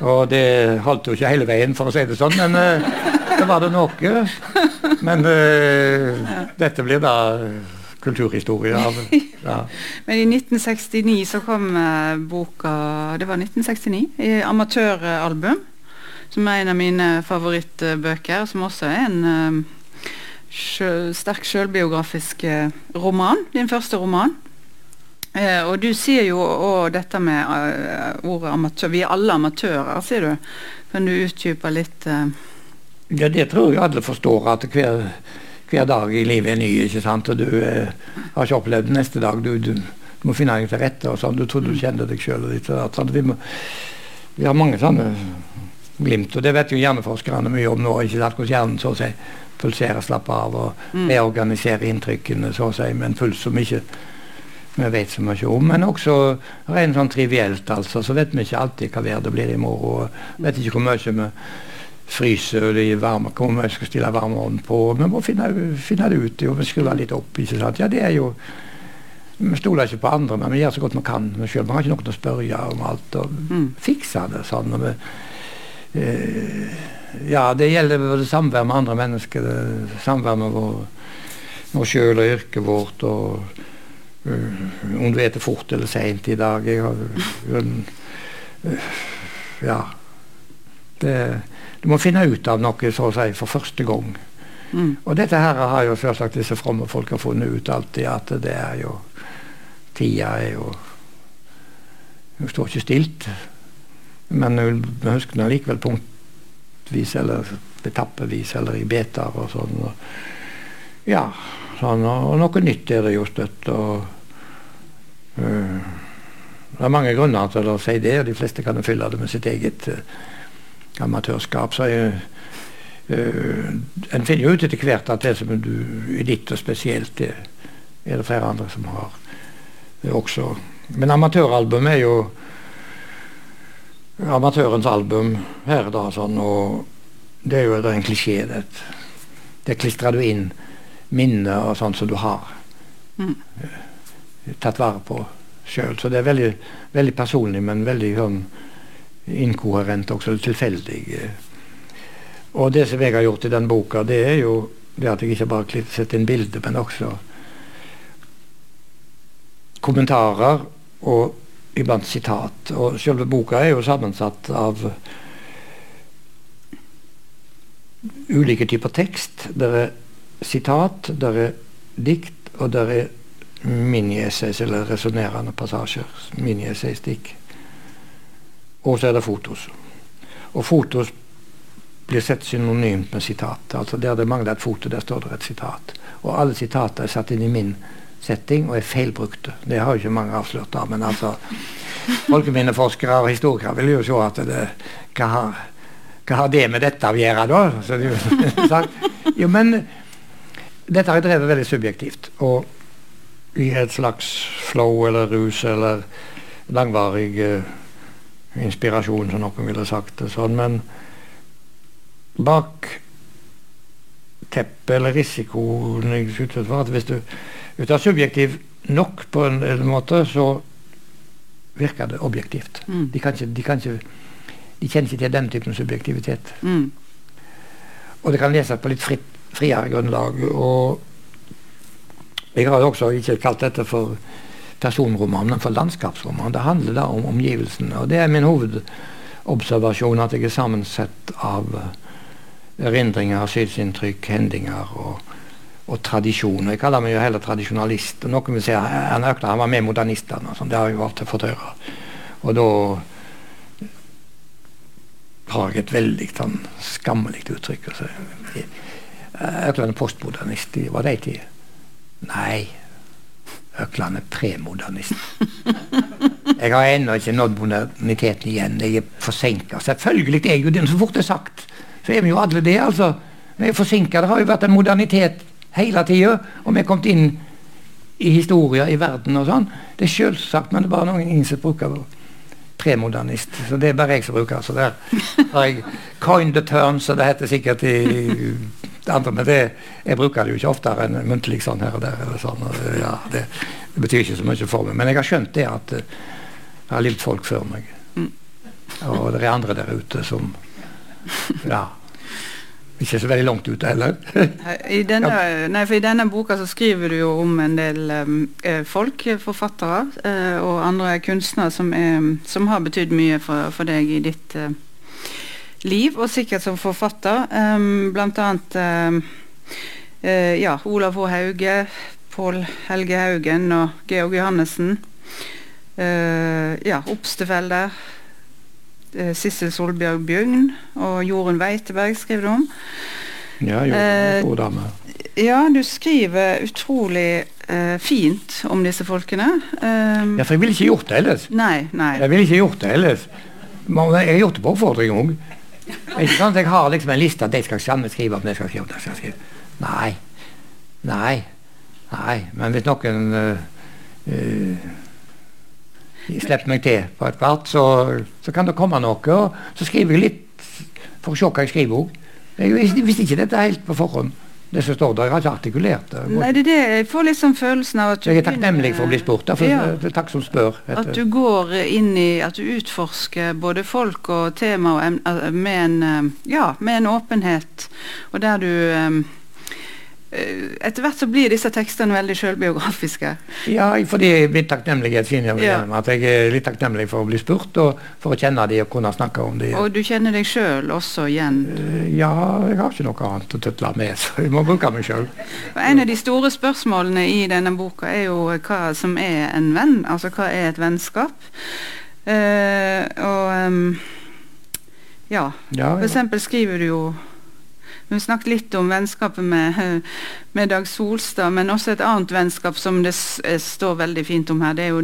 Og det holdt jo ikke hele veien, for å si det sånn, men uh, det var det noe. Men uh, dette blir da kulturhistorie av ja. Men i 1969 så kom uh, boka Det var 1969, i amatøralbum. Som er en av mine favorittbøker, som også er en uh, sjø, sterk selvbiografisk uh, roman. Din første roman. Eh, og du sier jo òg dette med ordet amatør. Vi er alle amatører, sier du. Kan du utdype litt? Ja, det tror jeg alle forstår. at hver hver dag i livet er ny, ikke sant? og du eh, har ikke opplevd det neste dag. Du, du, du må finne deg til rette. og sånn, Du trodde du kjente deg sjøl. Vi, vi, har mange sånne glimt, og det vet jo hjerneforskerne mye om nå. ikke sant? Hvordan hjernen så å si pulserer, slapper av og mm. reorganiserer inntrykkene så å si, med en puls som ikke vi vet så mye om. Men også rent sånn trivielt, altså, så vet vi ikke alltid hva vær det blir i morgen. og Vet ikke hvor mye vi fryser og det varme, kommer, vi skal stille varmeovnen på. Vi må finne, finne det ut og skru litt opp. ikke sant? Ja, det er jo Vi stoler ikke på andre, men vi gjør så godt vi kan vi selv. Vi har ikke noen å spørre om alt. og mm. fikser det sånn. vi eh, ja, det gjelder både samvær med andre mennesker, samvær med vår, vår sjøl og yrket vårt. og uh, Om du spiser fort eller seint i dag. Jeg har, uh, ja. Det du må finne ut av noe så å si, for første gang. Mm. Og dette her har jo selvsagt disse fromme folk har funnet ut alltid, at det er jo Tida er jo Hun står ikke stilt. Men hun husker nå likevel punktvis eller etappevis eller i beter og sånn. Og, ja, sånn, og, og, noe nytt er det jo støtt. og uh, Det er mange grunner til å si det, og de fleste kan fylle det med sitt eget uh, amatørskap. så jeg uh, En finner jo ut etter hvert at det som du er ditt og spesielt, det er det flere andre som har det også. Men amatøralbum er jo amatørens album her, da, sånn, og det er jo en klisjé. Det, Der klistrer du inn minner og sånn som du har mm. tatt vare på sjøl. Så det er veldig, veldig personlig, men veldig sånn inkoherent, også tilfeldig. Og det som jeg har gjort i den boka, det er jo det at jeg ikke bare har sett inn bilder, men også kommentarer og iblant sitat. Og selve boka er jo sammensatt av ulike typer tekst. Der er sitat, der er dikt, og der er mini-essays, eller resonnerende passasjer. Mini-essaystikk. Og så er det fotos. Og fotos blir sett synonymt med sitat. Altså Der det mangler et foto, der står det et sitat. Og alle sitater er satt inn i min setting og er feilbrukte. Det har jo ikke mange avslørt, da, men altså Folkeminneforskere og historikere vil jo se at det hva har, hva har det med dette å gjøre, da? Så, det- jo, men dette har jeg drevet veldig subjektivt. Og i et slags flow eller rus eller langvarig eh, inspirasjon, som noen ville sagt det sånn. Men bak teppet eller risikoen jeg utsatt for, at hvis du, hvis du er subjektiv nok på en, en måte, så virker det objektivt. Mm. De, kan ikke, de, kan ikke, de kjenner ikke til den typen subjektivitet. Mm. Og det kan leses på litt fritt, friere grunnlag. Og jeg har også ikke kalt dette for personroman, men for landskapsroman. Det handler da om omgivelsene. Og det er min hovedobservasjon at jeg er sammensett av eh, erindringer, synsinntrykk, hendinger og, og tradisjon. Jeg kaller meg jo heller tradisjonalist. og Noen vil si at Erna han var med modernistene. Det har jeg jo alltid fått høre. Og da har jeg et veldig sånn, skammelig uttrykk. Altså. Økland er postmodernist. Var det ei tid? Nei. Økland er premodernist. Jeg har ennå ikke nådd moderniteten igjen. Jeg er forsinka. Selvfølgelig er jeg jo den Så fort det er sagt, så er vi jo alle det. altså. Vi er forsinka. Det har jo vært en modernitet hele tida. Og vi er kommet inn i historier i verden og sånn. Det er selvsagt, men det er bare noen ingen som bruker premodernist. Så det er bare jeg som bruker. Så der har jeg coined the term, så det heter sikkert i det andre. Men det, jeg bruker det jo ikke oftere enn muntlig sånn her og der. eller sånn. Og, ja, det, det betyr ikke så mye for meg. Men jeg har skjønt det at eh, det har levd folk før meg. Og det er andre der ute som Ja. Ikke så veldig langt ute heller. I denne, nei, for I denne boka så skriver du jo om en del um, eh, folk, forfattere eh, og andre kunstnere som, er, som har betydd mye for, for deg i ditt eh, liv, og sikkert som forfatter. Um, blant annet um, uh, ja, Olav H. Hauge, Pål Helge Haugen og Georg Johannessen. Uh, ja, Obstefelde. Sissel Solbjørg Bjugn og Jorunn Weiteberg skriver du om. Ja, jo, Eh, dame. Ja, du skriver utrolig eh, fint om disse folkene. Um, Ja, for jeg ville ikke gjort det ellers. Nei, nei. Jeg ville ikke gjort det ellers. Men jeg har gjort det på oppfordring òg. Ikke sant? Jeg har liksom en liste at de skal sammen skrive om det skal skrive jeg skal skrive. Nei. Nei. Nei. Men hvis noen uh, slipper meg til på et hvert, så, så kan det komme noe. Og så skriver jeg litt for å se hva jeg skriver òg. Jeg visste ikke dette helt på forhånd. Det som står der, jeg har ikke artikulert det. Nei, det er det. Jeg får liksom følelsen av at jeg er takknemlig for å bli spurt. Derfor, Ja. Takk som spør. heter At du går inn i At du utforsker både folk og tema og eh, med en eh, Ja, med en åpenhet. Og der du eh, Etter hvert så blir disse tekstene veldig selvbiografiske. Ja, fordi min takknemlighet skinner Ja. gjennom at jeg er litt takknemlig for å bli spurt, og for å kjenne de og kunne snakke om de. Og du kjenner deg sjøl også igjen. Eh, Ja, jeg har ikke noe annet å tøtle med, så jeg må bruke meg sjøl. En av de store spørsmålene i denne boka er jo hva som er en venn. Altså hva er et vennskap? Uh, og um, ja, Ja, for eksempel skriver du jo Vi snakket litt om vennskapet med, med Dag Solstad, men også et annet vennskap som det eh, står veldig fint om her. Det er jo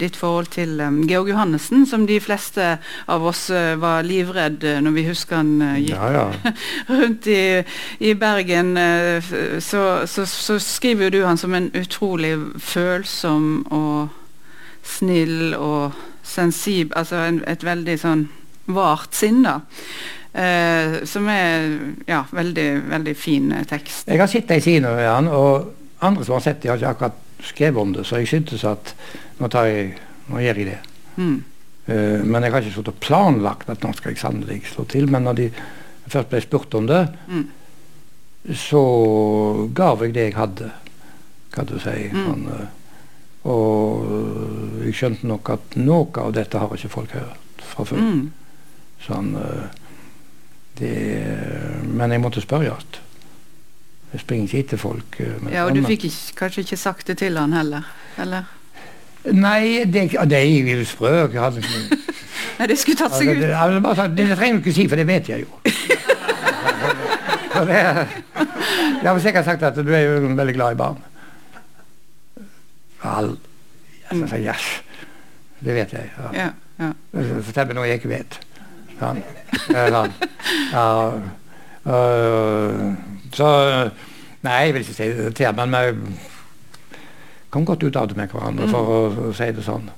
ditt forhold til um, Georg Johannessen, som de fleste av oss eh, var livredd eh, når vi husker han eh, gikk ja, ja. rundt i, i Bergen, eh, så, så, så skriver jo du han som en utrolig følsom og snill og sensib, altså en, et veldig sånn vart sinn, da. Eh, som er ja, veldig, veldig fin eh, tekst. Jeg har sett ei side ved han, og andre som har sett det, har ikke akkurat skrevet om det, så jeg syntes at nå, tar jeg, nå gjør jeg det. Mm. Eh, men jeg har ikke stått og planlagt at nå skal jeg sannelig slå til. Men når de først ble spurt om det, Mm. så gav jeg det jeg hadde, kan du si. Mm. Sånn, eh, og jeg skjønte nok at noe av dette har ikke folk hørt fra før. Mm. Sånn, eh, det, men jeg måtte spørre. igjen. Jeg springer ikke etter folk. eh, Ja, og du sånn, fikk ikke, kanskje ikke sagt det til han heller? Eller? Nei, det, det er jo sprøk sprø. Nei, det skulle tatt seg ut. det, ja, det, det, bare sånn, det trenger du ikke si, for det vet jeg jo. Det, jeg har sikkert sagt at du er jo veldig glad i barn. All, jeg sa yes. Det vet jeg. Ja. Ja, ja. Fortell meg noe jeg ikke vet. Sånn. sånn. ja, øh, så Nei, jeg vil ikke si det til, men vi kom godt ut av det med hverandre, for å, å si det sånn.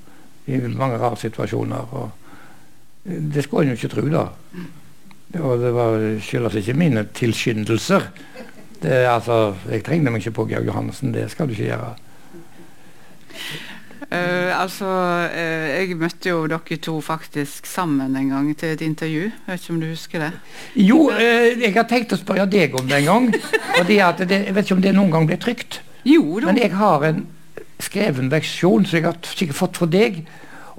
I mange rare situasjoner. og Det skulle en jo ikke tro, da. Og det var skyldes ikke mine tilskyndelser. Det, altså, jeg trengte meg ikke på Georg Johannessen, det skal du ikke gjøre. Uh, altså, uh, Jeg møtte jo dere to faktisk sammen en gang til et intervju. Jeg vet ikke om du husker det? Jo, uh, jeg har tenkt å spørre deg om det en gang. fordi at det, Jeg vet ikke om det noen gang ble trygt. Jo da. Men jeg har en skreven versjon som jeg har sikkert fått fra deg.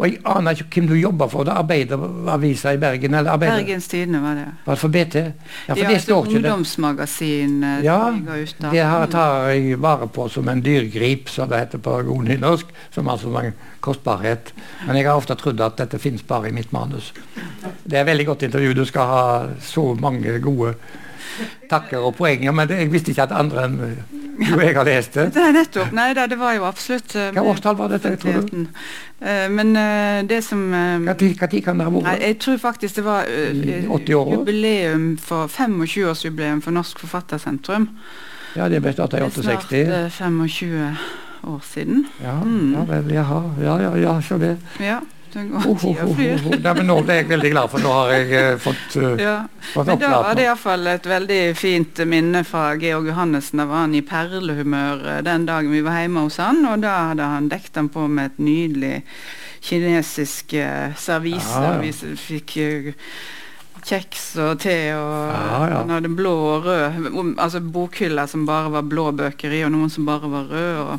Og jeg aner ikke hvem du jobber for. Det er Arbeideravisa i Bergen? eller Arbeider... Bergens Tidende var det. Var det for BT? Ja, for ja, det står ikke det. Ungdomsmagasin eh, Ja, det her tar jeg vare på som en dyrgrip, som det heter på god nynorsk. Som altså er en kostbarhet. Men jeg har ofte trodd at dette finnes bare i mitt manus. Det er et veldig godt intervju. Du skal ha så mange gode takker og poenger, men jeg visste ikke at andre enn jo, jeg har lest det. Nei, nettopp. Nei da, det var jo absolutt uh, Hva årstall var dette, tror du? Uh, men uh, det som Når kan det ha Nei, vært? Jeg tror faktisk det var 80 jubileum for 25-årsjubileum for Norsk Forfattersentrum. Ja, det ble starta i Det er 68. snart 25 år siden. Ja, Mm. ja vel, jaha. Ja, ja, ja, så det. Ja, går Oh, oh, tida oh, flyr. Nei, men nå er jeg veldig glad, for nå har jeg eh, fått, uh, Ja. fått Men da var det iallfall et veldig fint minne fra Georg Johannessen. Da var han i perlehumør eh, den dagen vi var hjemme hos han, og da hadde han dekket han på med et nydelig kinesisk uh, servise. Ja, ja. Vi fikk eh, kjeks og te, og Ja, ja. han hadde blå og rød Altså bokhyller som bare var blå bøker i, og noen som bare var røde.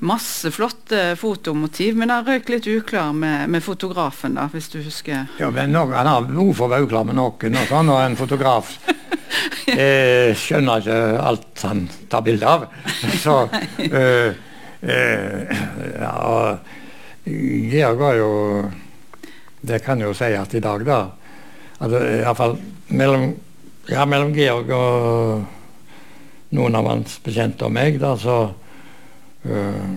Masse flotte fotomotiv, men han røyk litt uklar med, med fotografen, da, hvis du husker. Ja, men nok, Han har behov for å være uklar med noen, og sånn, og en fotograf eh, skjønner ikke alt han tar bilde av. Så eh, eh, ja, Georg var jo Det kan jo si at i dag, da. Altså, Iallfall mellom, ja, mellom Georg og noen av hans bekjente og meg, da, så uh,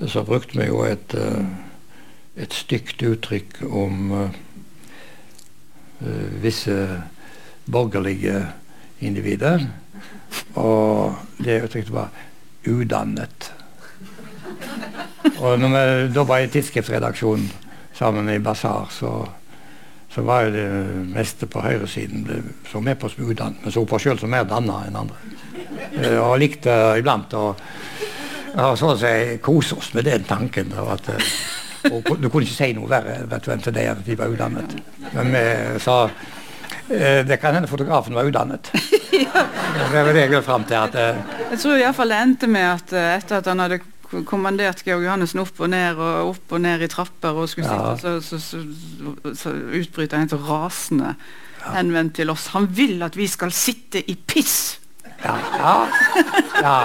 Så brukte vi jo et eh, et stygt uttrykk om eh, visse borgerlige individer. Og det uttrykket var 'udannet'. Og når vi jeg i tidsskriftsredaksjonen sammen i Basar, så, så var jo det meste på høyresiden ble så med på som men Vi så på sjøl som mer danna enn andre. Eh, Og likte iblant å sånn si kose oss med den tanken. da, at eh, og du kunne ikke si noe verre vet du, enn til det at de var udannet. Men vi sa eh, det kan hende fotografen var utdannet. Det var det jeg vil fram til. at eh, Jeg tror iallfall det endte med at eh, etter at han hadde kommandert Georg Johannessen opp og ned og opp og ned i trapper og skulle Ja. sitte, så, så, så, så utbryter han helt rasende henvendt til oss. Han vil at vi skal sitte i piss! Ja. ja, ja.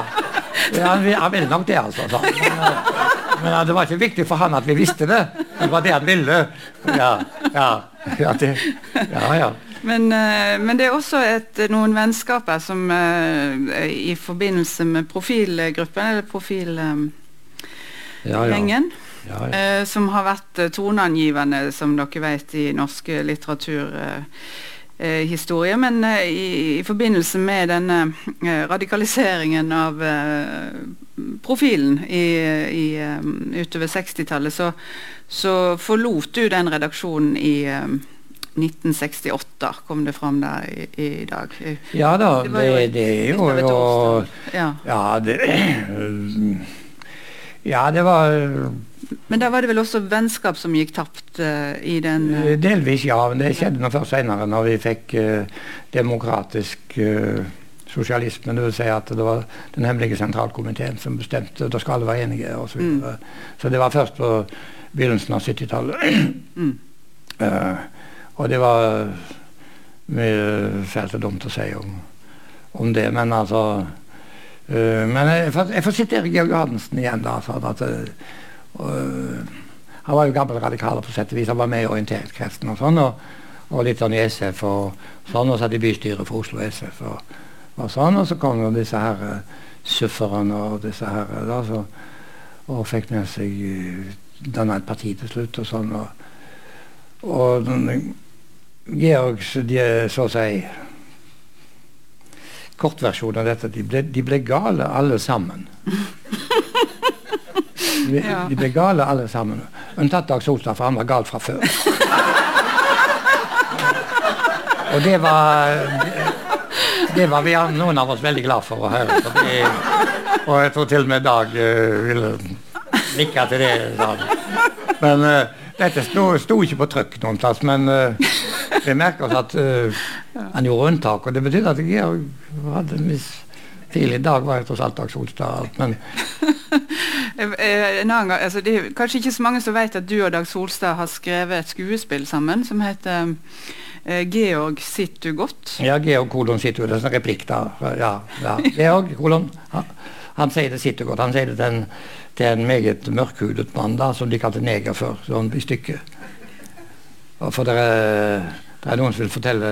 ja han, han ville nok det, altså. sa. Men, eh, men eh, det var ikke viktig for han at vi visste det. Det var det han ville. Ja, ja. Ja, det, ja, ja. Men, eh, men det er også et, noen vennskaper som eh, i forbindelse med profilgruppen, eller profilgjengen, ja, ja. ja, ja. eh, som har vært eh, toneangivende, som dere vet, i norsk litteraturhistorie. Eh, historie, men eh, i, i forbindelse med denne eh, radikaliseringen av eh, profilen i, i, eh, utover 60-tallet, så, så forlot du den redaksjonen i eh, 1968, kom det fram der i, i dag. ja da, Det det, det er jo, jo. Ja. Ja, det Ja, det var Men da var det vel også vennskap som gikk tapt uh, i den eh, Delvis, ja. Men det skjedde nå først senere, når vi fikk uh, demokratisk eh, sosialisme. Det vil si at det var den hemmelige sentralkomiteen som bestemte. Da skal alle være enige osv. Så, videre. så det var først på begynnelsen av 70-tallet. mm. Eh, og det var mye fælt og dumt å si om, om det, men altså eh, Men jeg jeg får sitere Georg Johannessen igjen, da. Sånn at, eh, han var jo gammel radikal på sett og vis. Han var med i orienteringskretsen og sånn. Og, og litt sånn i SF og sånn. Og satt i bystyret for Oslo SF og, og sånn. Og så kom jo disse her sufferne og disse her eh, da, så, og fikk med seg danna et parti til slutt og sånn. og og den- Georgs så å si kortversjon av dette de ble, de ble gale alle sammen. De, Ja. de ble gale alle sammen. Unntatt Dag Solstad, for han var gal fra før. Og det var det, var vi noen av oss veldig glad for å høre. Det, og jeg tror til og med Dag uh, ville nikke til det. Men eh, dette sto, sto ikke på trykk noen plass. Men uh, vi merker oss at eh, han gjorde unntak. Og det betydde at Georg hadde en viss tidlig dag var jeg tross alt Dag. Men Eh, En annen gang, altså det er kanskje ikke så mange som vet at du og Dag Solstad har skrevet et skuespill sammen som heter 'Georg sitter du godt'. ja, Georg kolon sitter du. det er en replikk da. Ja, ja. Georg kolon, han, han sier det sitter godt. Han sier det til en, til en meget mørkhudet mann da, som de kalte neger før, sånn i stykket. Og For det er, det er noen som vil fortelle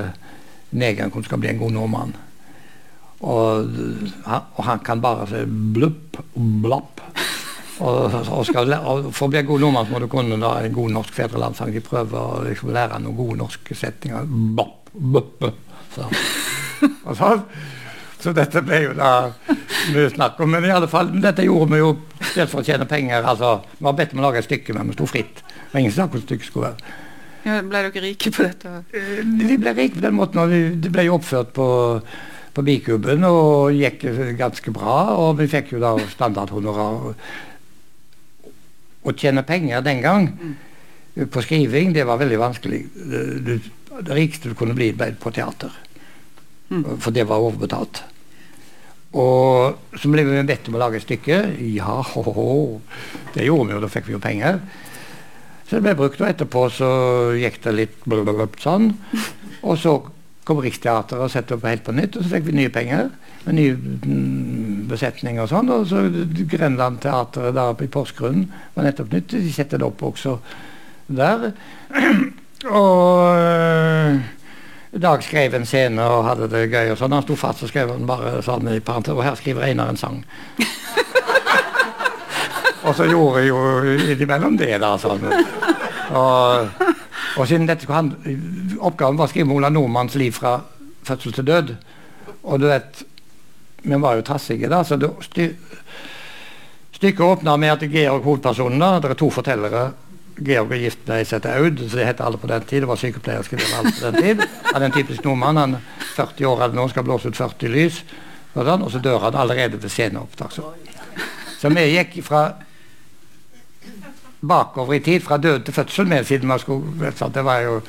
negeren hvordan skal bli en god nordmann. Og, han- og han kan bare si blupp, blapp. Og, og, skal, og For å bli en god nordmann så må du kunne da en god norsk fedrelandssang. De prøver å liksom lære noen gode norske setninger. Blapp, blupp, Så. Og så, så dette ble jo da mye snakk om. Men i alle fall, dette gjorde vi jo dels for å tjene penger. altså, Vi var bedt om å lage et stykke, men vi sto fritt. Og ingen snakk om stykket skulle være. Ja, ble dere rike på dette? Eh, Vi ble rike på den måten, og det ble jo oppført på, på Bikuben og gikk ganske bra. Og vi fikk jo da standardhonorar. Å tjene penger den gang på skriving, det var veldig vanskelig. Det, det, det rikeste du kunne bli, ble på teater. For det var overbetalt. Og så ble vi bedt om å lage et stykke. Ja, ho, ho. det gjorde vi jo, da fikk vi jo penger. Så det ble brukt, og etterpå så gikk det litt blablabla sånn. Og så kom Riksteatret og satte opp helt på nytt, og så fikk vi nye penger. Med ny mm, besetning og sånn. Og så Grenlandteatret der i Porsgrunn var nettopp nytt. De setter det opp også der. og Dag skrev en scene og hadde det gøy. og sånn. Han sto fast og skrev han bare sånn i parentes. Og her skriver Einar en sang. Og så gjorde jeg jo innimellom det, da. sånn. Og, og siden dette han, Oppgaven var å skrive om Ola Nordmanns liv fra fødsel til død. Og du vet Vi var jo trassige, da. så det, sty, Stykket åpna med at Georg hovedpersonen da, Det er to fortellere. Georg er gift med ei som heter Aud, så det het alle på den tid. Det var sykepleier var alle på den tid. Han er en typisk nordmann. Han er 40 år eller noe, skal blåse ut 40 lys. Og, sånn, så dør han allerede ved sceneopptak. Så. så vi gikk fra bakover i tid, fra død til fødsel med, siden vi skulle Det var jo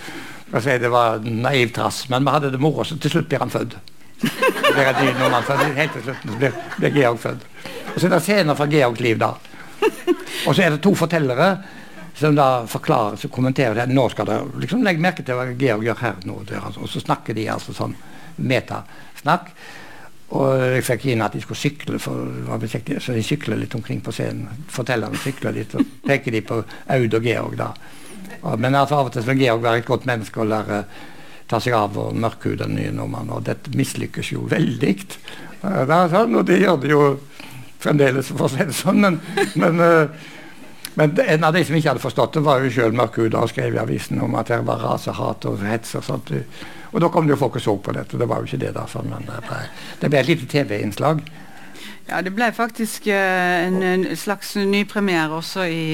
si, det var naiv trass, men vi hadde det moro, så til slutt blir han født. Det er en ny født. Helt til slutt blir, blir Georg født. Og så er det scener fra Georgs liv da. Og så er det to fortellere som da forklarer så kommenterer det. Nå skal dere liksom legge merke til hva Georg gjør her nå. Altså. Og så snakker de altså sånn metasnakk. Og jeg fikk inn at de skulle sykle, så de sykler litt omkring på scenen. Fortellerne sykler litt, og peker de på Aud og Georg da. Men altså, av og til vil Georg være et godt menneske og lære ta seg av og mørkhude den nye nordmannen. Og dette mislykkes jo veldig. Og det gjør det jo fremdeles, for å si det sånn. Men, men, eh, men en av de som ikke hadde forstått det, var jo sjøl mørkhuda og skrev i avisen om at det var rasehat og hets og sånt. Og da kom det jo folk og så på dette. Det var jo ikke det, da. Sånn, men det ble et lite TV-innslag. Ja, det ble faktisk eh, en, en slags nypremiere også i,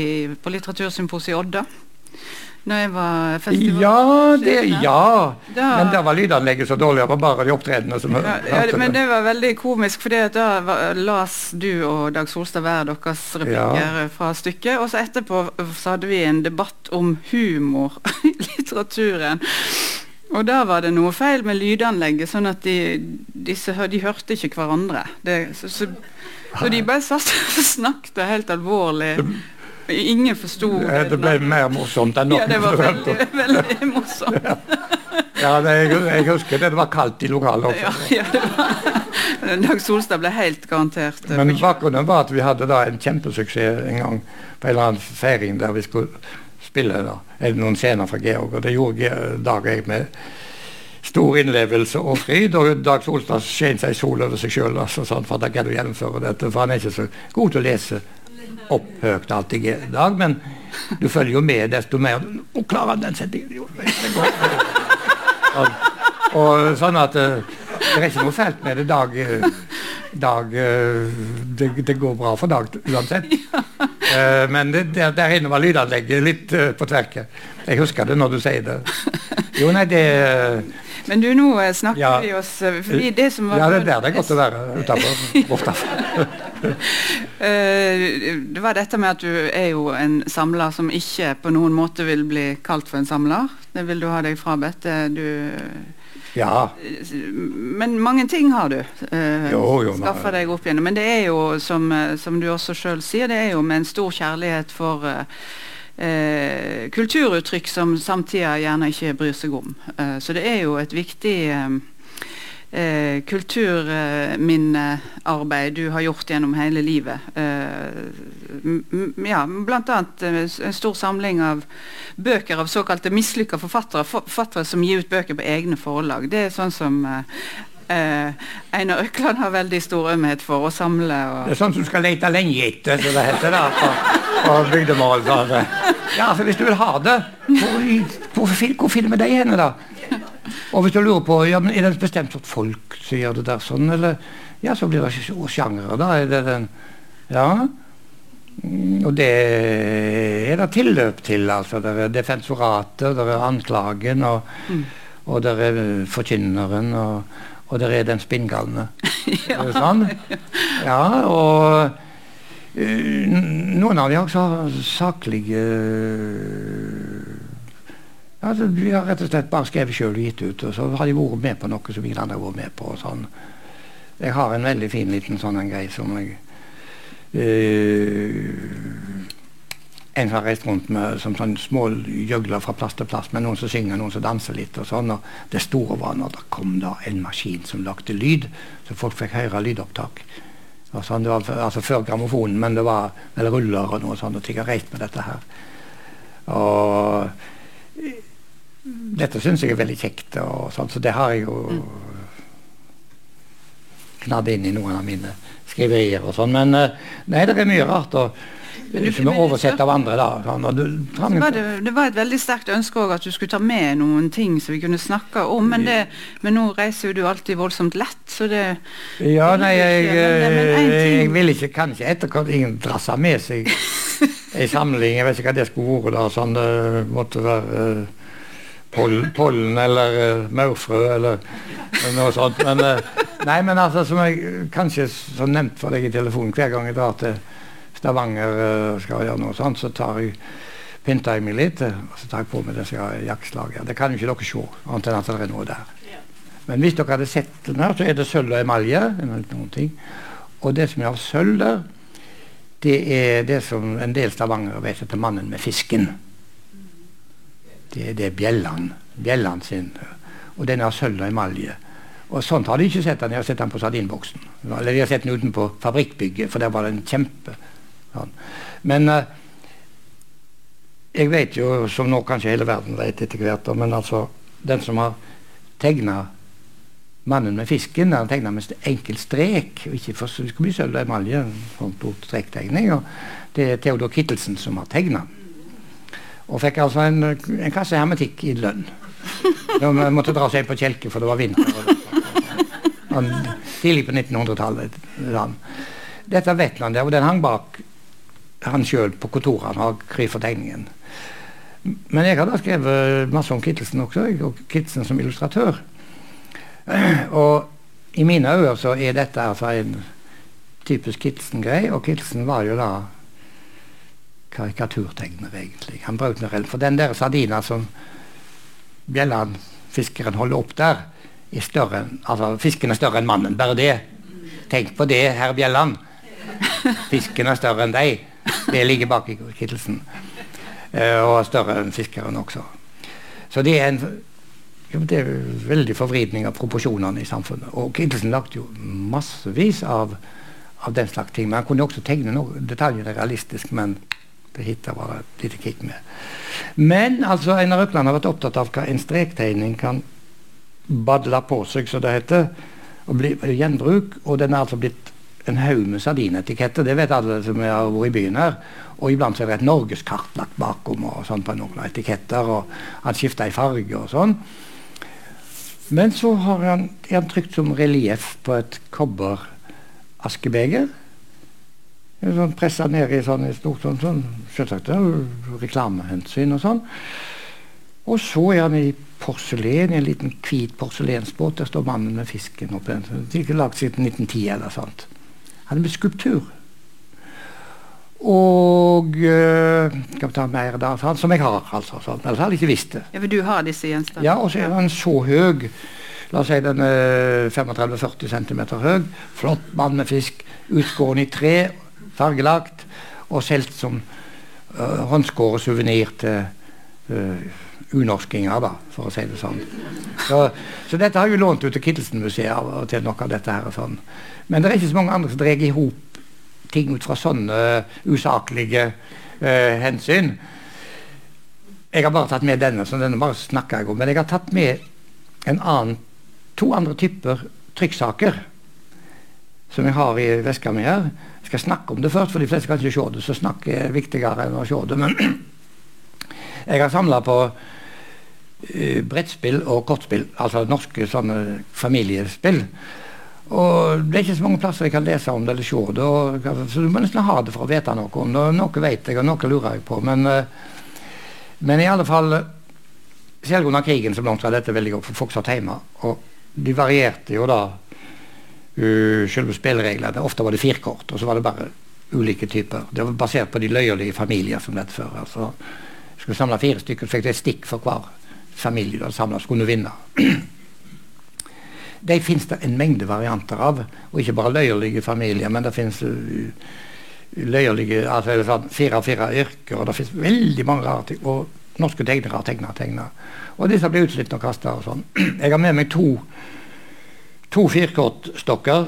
på Litteratursymposiet i Odda. Når jeg var festival... Ja, det, ja. Da- Men da var lydanlegget så dårlig. Det var bare de opptredende som Ja, ja, men det. var veldig komisk, for da var, las du og Dag Solstad hver deres replikker fra stykket. Og så etterpå så hadde vi en debatt om humor i litteraturen. Og da var det noe feil med lydanlegget, sånn at de, disse, de hørte ikke hverandre. Det, så, så, så de bare satt og snakket helt alvorlig. Ingen forsto Eh, Det ble mer morsomt enn Ja, noen det var veldig, veldig morsomt. Ja, jeg, jeg husker det, det var kaldt i lokalet også. ja, det var Dag Solstad ble helt garantert eh, Men bakgrunnen var at vi hadde da en kjempesuksess en gang på en eller annen feiring der vi skulle spille da, noen scener fra Georg. Og det gjorde Dag og jeg med stor innlevelse og fryd. Og Dag Solstad skjente seg sol over seg sjøl, altså, sånn, for da kan du gjennomføre dette. For han er ikke så god til å lese opp alt i dag, men du følger jo med desto mer. Og klarer den setningen? Og, og sånn at eh, det er ikke noe fælt med det. Dag, eh, dag eh, det, det, går bra for Dag uansett. Men det, der, der inne var lydanlegget litt på tverket. Jeg husker det når du sier det. Jo, nei, det men du, nå snakker ja, vi oss forbi det som var Ja, det er der det er godt å være utafor. det var dette med at du er jo en samler som ikke på noen måte vil bli kalt for en samler. Det vil du ha deg frabedt. Du ja. Men mange ting har du uh, jo, jo, skaffa deg opp igjennom. Men det er jo, som, eh, som du også sjøl sier, det er jo med en stor kjærlighet for uh, eh kulturuttrykk som samtida gjerne ikke bryr seg om. Eh, så det er jo et viktig eh, eh, kulturminnearbeid du har gjort gjennom hele livet. Eh, ja, Bl.a. Eh, en stor samling av bøker av såkalte mislykka forfattere. Forfattere som gir ut bøker på egne forlag. Det er sånn som eh, eh Einar Økland har veldig stor ømhet for å samle. Og det er sånn som skal lete lenge etter, som det heter da, på, på bygdemål. Ja, altså Hvis du vil ha det, hvor, hvor, hvor finner vi deg henne, da? Og hvis du lurer på ja, men er det et bestemt sort folk som gjør det der sånn, eller Ja, så blir det sjangere, da. Er det den Ja. Mm, og det er det tilløp til. altså. Det er defensoratet, det er anklagen, og, mm. og det er forkynneren, og, og det er den spinngalne. ja. Sånn? ja, og uh, noen av dem også har saklige Altså, vi har rett og slett bare skrevet sjøl og gitt ut. Og så har de vært med på noe som ingen andre har vært med på. og sånn. Jeg har en veldig fin liten sånn en greie som jeg øh, En som har reist rundt med som sånn små gjøgler fra plass til plass, med noen som synger, noen som danser litt. og sånn, og Det store var når det kom da en maskin som lagde lyd, så folk fikk høre lydopptak. Og sånn, det var altså Før grammofonen, men det var eller ruller og noe sånt. og Jeg har reist med dette her. Og dette syns jeg er veldig kjekt, og sånt, så det har jeg jo mm. knadd inn i noen av mine skriverier og sånn. Men eh, nei, det er mye rart. og som er oversett av andre. da. Sånn, du, var det, det, var et veldig sterkt ønske òg at du skulle ta med noen ting som vi kunne snakke om, men, det, men nå reiser jo du alltid voldsomt lett, så det Ja, nei, jeg, jeg, jeg vil ikke kanskje etterkant ingen drasse med seg ei samling, jeg vet ikke hva det skulle vært, da, sånn det måtte være pollen, pollen eller uh, maurfrø eller noe sånt. Men, uh, nei, men altså, som jeg kanskje så nevnt for deg i telefonen hver gang jeg drar til Stavanger uh, skal gjøre noe sånt, så tar jeg pynter jeg meg litt, og så tar jeg på meg disse jaktslagene. Det kan jo ikke dere se, annet enn at det er noe der. Men hvis dere hadde sett den her, så er det sølv og emalje. Og det som er av sølv der, det er det som en del stavangere vet heter 'mannen med fisken' det, det er Bjelland. Bjelland sin. Og den har sølv og emalje. Og sånt har de ikke sett den. Jeg har sett den på sardinboksen. Eller de har sett den utenpå fabrikkbygget, for der var den kjempe. Sånn. Men eh, jeg vet jo, som nå kanskje hele verden vet etter hvert, men altså den som har tegna mannen med fisken, han tegna med enkel strek, og ikke for det skal bli sølv og emalje, sånn strektegning, og det er Theodor Kittelsen som har tegna. Og fikk altså en, en kasse hermetikk i lønn. Da måtte dra seg på kjelke, for det var vinter. Tidlig på 1900-tallet. Dette vet han der, og den hang bak han sjøl på kontoret. Han har kry tegningen. Men jeg har da skrevet masse om Kittelsen også, og Kittelsen som illustratør. Og i mine øyne så er dette altså en typisk Kittelsen-greie, og Kittelsen var jo da karikaturtegner, egentlig. Han brukte For den der sardina som Bjelland, fiskeren, holder opp der, er større altså Fisken er større enn mannen. Bare det. Tenk på det, herr Bjelland. Fisken er større enn deg. Det ligger bak i kittelsen. Uh, og større enn fiskeren også. Så det er en det er veldig forvridning av proporsjonene i samfunnet. Og Kittelsen lagde jo massevis av, av den slags ting. Men han kunne også tegne noe, detaljer realistisk, men det hitta var det et lite kick med. Men altså, Einar Økland har vært opptatt av hva en strektegning kan badle på seg, som det heter. og bli gjenbruk. Og den er altså blitt en haug med sardinetiketter. Det vet alle som har vært i byen her. Og iblant så er det et norgeskart lagt bakom og sånn på noen etiketter. Og han skifter i farge og sånn. Men så har han, er han trykt som relieff på et kobberaskebeger. Sånn Pressa ned i sånn stort sånn, sånn selvsagt reklamehensyn og sånn. Og så er han i porselen, i en liten hvit porselensbåt. Der står mannen med fisken er ikke lagd siden 1910 eller sånt. Han er med skulptur. Og øh, Skal vi ta mer da, sånn, som jeg har, altså. Sånn. Ellers hadde jeg ikke visst det. Ja, For du har disse gjenstandene? Ja, og så er han så høy. La oss si den er 35-40 cm høy. Flott mann med fisk. Utskåren i tre, fargelagt. Og solgt som uh, håndskåret suvenir til uh, unorskinger, da, for å si det sånn. Så, så dette har jeg lånt ut til Kittelsen-museet og til noe av dette her. sånn. Men det er ikke så mange andre som drar i hop ting ut fra sånne usaklige uh, hensyn. Jeg har bare tatt med denne, så denne bare snakker jeg om. Men jeg har tatt med en annen, to andre typer trykksaker som jeg har i veska mi her. Skal snakke om det først, for de fleste kan ikke se det. Så snakk er viktigere enn å se det. Men jeg har samla på uh, brettspill og kortspill, altså norske sånne familiespill. Og Det er ikke så mange plasser jeg kan lese om det eller se det. Og, så du må nesten ha det for å vite noe om det. Noe vet jeg, og noe lurer jeg på. Men, uh, men i alle fall Selv under krigen så langt dette veldig godt, for folk satt hjemme. Og de varierte jo da uh, selve spillereglene. Ofte var det firkort, og så var det bare ulike typer. Det var basert på de løyelige familier som dette før. Altså, skulle samle fire stykker, så fikk du et stikk for hver familie du hadde samla, så kunne du vinne. De finnes det en mengde varianter av. Og ikke bare løyelige familier, men det finnes uh, løyelige altså sånn, fire av fire yrker. Og det finnes veldig mange rare ting. Og norske tegnere har tegna tegner. Og disse blir utslitt og kasta og sånn. Jeg har med meg to, to firkortstokker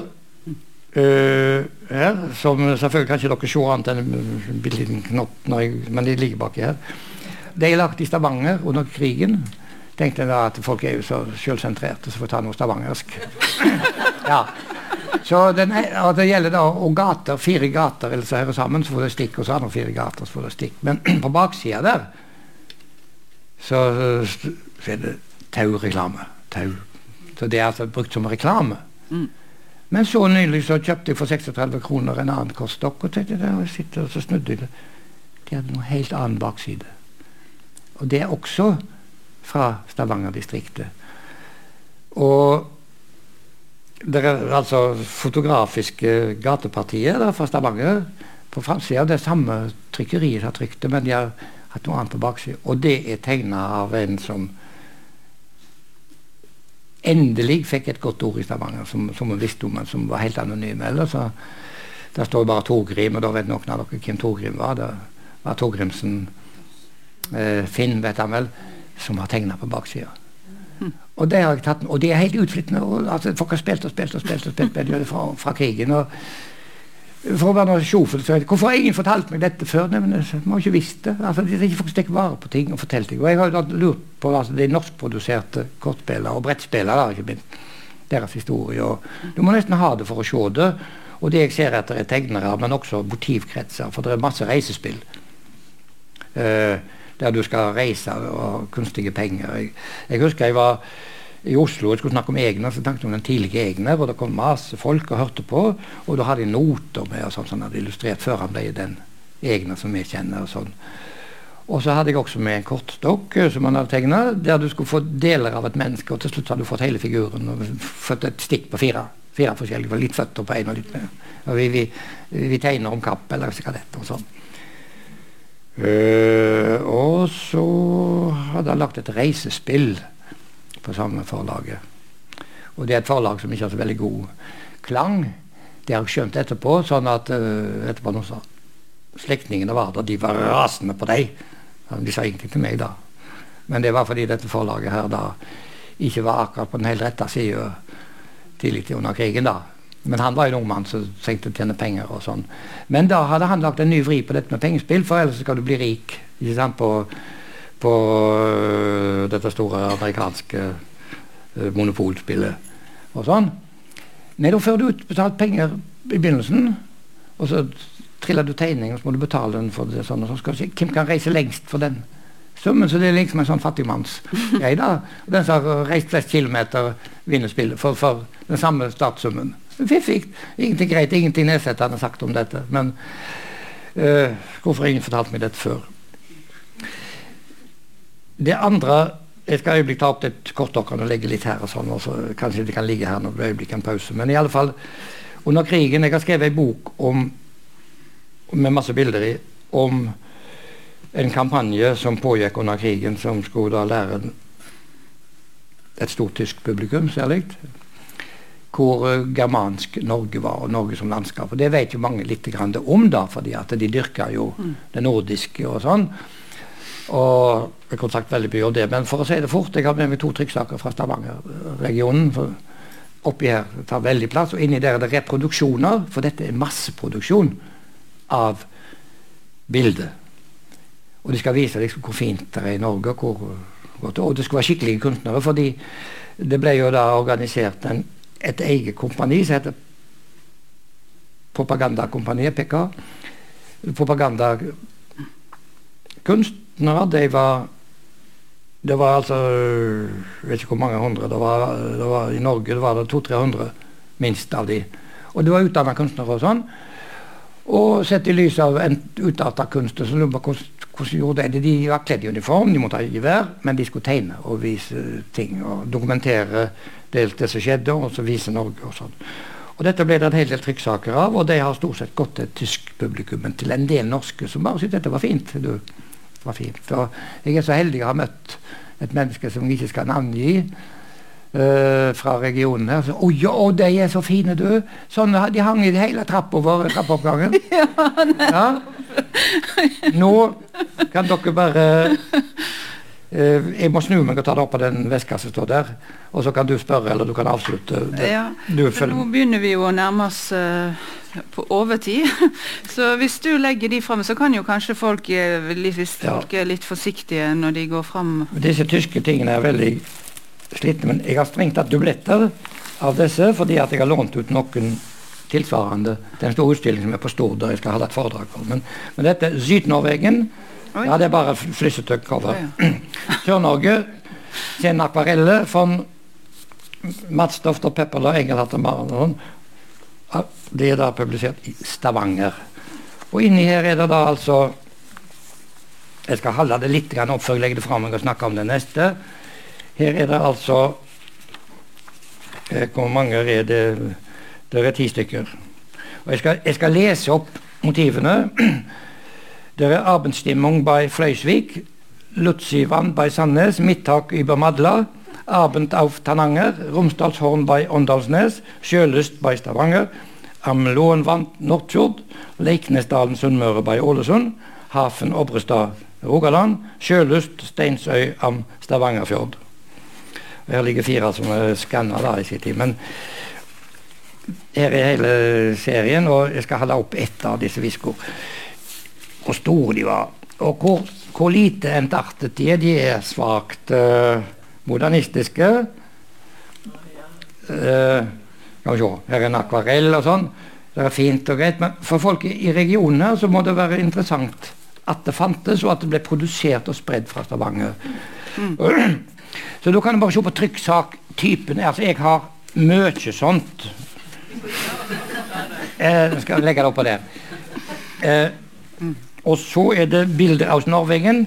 uh, her, som selvfølgelig kan ikke dere se annet enn en bitte liten knopp, jeg, men de ligger baki her. De er lagt i Stavanger under krigen tenkte jeg da at folk er jo så selvsentrerte, så får ta noe stavangersk. ja. Så den, og det gjelder da og gater, fire gater eller så hører sammen, så får det stikk, og så andre fire gater, så får det stikk. Men på baksida der så, så er det taureklame. Tau. Så det er altså brukt som reklame. Mm. Men så nylig så kjøpte jeg for 36 kroner en annen kortstokk, og tenkte der og sitter, og så snudde jeg det. De hadde noe helt annen bakside. Og det er også fra Stavanger-distriktet. Og det er altså fotografiske gatepartier der fra Stavanger. På framsida det samme trykkeriet som har trykt det, men de har hatt noe annet på baksida. Og det er tegna av en som endelig fikk et godt ord i Stavanger, som, som hun visste om, men som var helt anonym. Ellers så Der står bare Torgrim, og da vet noen av dere hvem Torgrim var. Det var Torgrimsen eh, Finn, vet han vel som har tegna på baksida. Mm. Og det har jeg tatt, og de er helt utflyttende. Og, altså, folk har spilt og spilt og spilt, og spilt med fra, fra krigen. og for å være sjofel, så Hvorfor har ingen fortalt meg dette før? Nei, men jeg må ikke visst det. Altså, det er ikke som tar vare på ting og forteller ting. Og jeg har jo lurt på altså, de norskproduserte kortspillere og brettspillere, ikke minst. Deres historie. Og du må nesten ha det for å se det. Og det jeg ser etter, er tegnere, men også motivkretser. For det er masse reisespill. Uh, der du skal reise og kunstige penger. Jeg, jeg husker jeg var i Oslo og skulle snakke om Egner, så tenkte jeg om den tidlige Egner. hvor Det kom masse folk og hørte på. Og da hadde jeg noter med og sånn som han hadde illustrert før han ble den Egner som vi kjenner. Og sånn. Og så hadde jeg også med en kortstokk eh, som han hadde tegna, der du skulle få deler av et menneske. Og til slutt hadde du fått hele figuren og fått et stikk på fire. Fire forskjellige, litt føtter på en og litt mer. Og vi, vi, vi tegner om kapp eller skadett og sånn. Uh, og så hadde han lagt et reisespill på samme forlaget. Og det er et forlag som ikke har så veldig god klang. Det har jeg skjønt etterpå. sånn at uh, etterpå noen sa Slektningene var der, de var rasende på deg. De sa ingenting til meg da. Men det var fordi dette forlaget her da ikke var akkurat på den helt rette sida tidlig under krigen. da. Men han var jo en ung mann som trengte å tjene penger. og sånn. Men da hadde han lagt en ny vri på dette med pengespill, for ellers skal du bli rik ikke sant, på, på uh, dette store amerikanske uh, monopolspillet og sånn. Nei, da får du utbetalt penger i begynnelsen, og så triller du tegningen, og så må du betale den for det. sånn, og så skal du si, Hvem kan reise lengst for den summen, så det er liksom en sånn fattigmannsgreie. da. Den som har reist flest kilometer, vinner spillet for, for den samme startsummen. Fiffig. Ingenting greit, ingenting nedsettende sagt om dette. Men uh, hvorfor har ingen fortalt meg dette før? Det andre Jeg skal øyeblikk ta opp det dere og legge litt her, og sånn, og så kanskje det kan ligge her når det øyeblikk en pause. Men i alle fall, under krigen Jeg har skrevet en bok om, med masse bilder i om en kampanje som pågikk under krigen, som skulle da lære et stort tysk publikum, særlig, hvor uh, germansk Norge var, og Norge som landskap. Og Det vet jo mange litt om, da, fordi at de dyrka jo mm. det nordiske og sånn. Og jeg kunne sagt veldig mye om det, men for å si det fort, jeg har med meg to trykksaker fra Stavanger-regionen. Oppi her tar veldig plass, og inni der er det reproduksjoner, for dette er masseproduksjon av bilder. Og de skal vise liksom hvor fint det er i Norge, hvor, og det skulle være skikkelige kunstnere. fordi det ble jo da organisert en, et eget kompani som heter Propagandakompaniet, PK. Propagandakunstnere, de var det var altså Jeg vet ikke hvor mange hundre. Det var, det var I Norge det var det 200-300 minst av de. Og det var utdanna kunstnere og sånn. Og sett i lys av en utarta kunst, så lurer på hvordan gjorde de De var kledd i uniform, de måtte ha gevær, men de skulle tegne og vise ting. Og dokumentere det, det som skjedde, og så vise Norge og sånn. Og Dette ble det en hel del trykksaker av, og de har stort sett gått til tysk publikum. Men til en del norske som bare syntes dette var fint. Du, det var fint. Og jeg er så heldig å ha møtt et menneske som jeg ikke skal navngi Uh, fra regionen her. Så, 'Å ja, de er så fine, du!' Sånn, de hang i hele trappover, trappeoppgangen. ja, Nå kan dere bare Jeg må snu meg og ta det opp av den veska som står der. Og så kan du spørre, eller du kan avslutte. Det, ja, for nå begynner vi jo å nærme oss uh, på overtid. Så hvis du legger de fram, så kan jo kanskje folk, hvis folk er litt forsiktige når de går fram. Disse tyske tingene er veldig slitne. Men jeg har strengt tatt dubletter av disse fordi at jeg har lånt ut noen tilsvarende til en stor utstilling som er på Stord, der jeg skal ha et foredrag om. Men, men dette Syd-Norvegen Ja, det er bare flissete cover. Sør-Norge, sin akvarelle von Mats Dofter Pepperle og Engelhardt og Marathon. Det er da publisert i Stavanger. Og inni her er det da altså Jeg skal holde det litt opp før jeg legger det fram og snakker om det neste. Her er det altså eh, Hvor mange er det? Det er ti stykker. Og jeg skal, jeg skal lese opp motivene. Det er Abendstimmung bei Fløysvik, Lutsivann bei Sandnes, Midttak über Madla, Abend auf Tananger, Romsdalshorn bei Åndalsnes, Sjølyst bei Stavanger, Am Lånvann Nordfjord, Leiknesdalen Sunnmøre bei Ålesund, Hafen Obrestad Rogaland, Sjølyst Steinsøy am Stavangerfjord. Her ligger fire som er skanna i sin tid. Men her er hele serien, og jeg skal holde opp ett av disse visko. Hvor store de var, og hvor, hvor lite entartet de er. De er svakt uh, modernistiske. Uh, skal vi se, her er en akvarell og sånn. Det er fint og greit, men for folk i regionen her så må det være interessant at det fantes, og at det ble produsert og spredd fra Stavanger. Mm. Så da kan du bare se på trykksaktypen. Altså, jeg har mye sånt. Jeg skal legge det oppå der. Eh, og så er det bilder av Norwegen.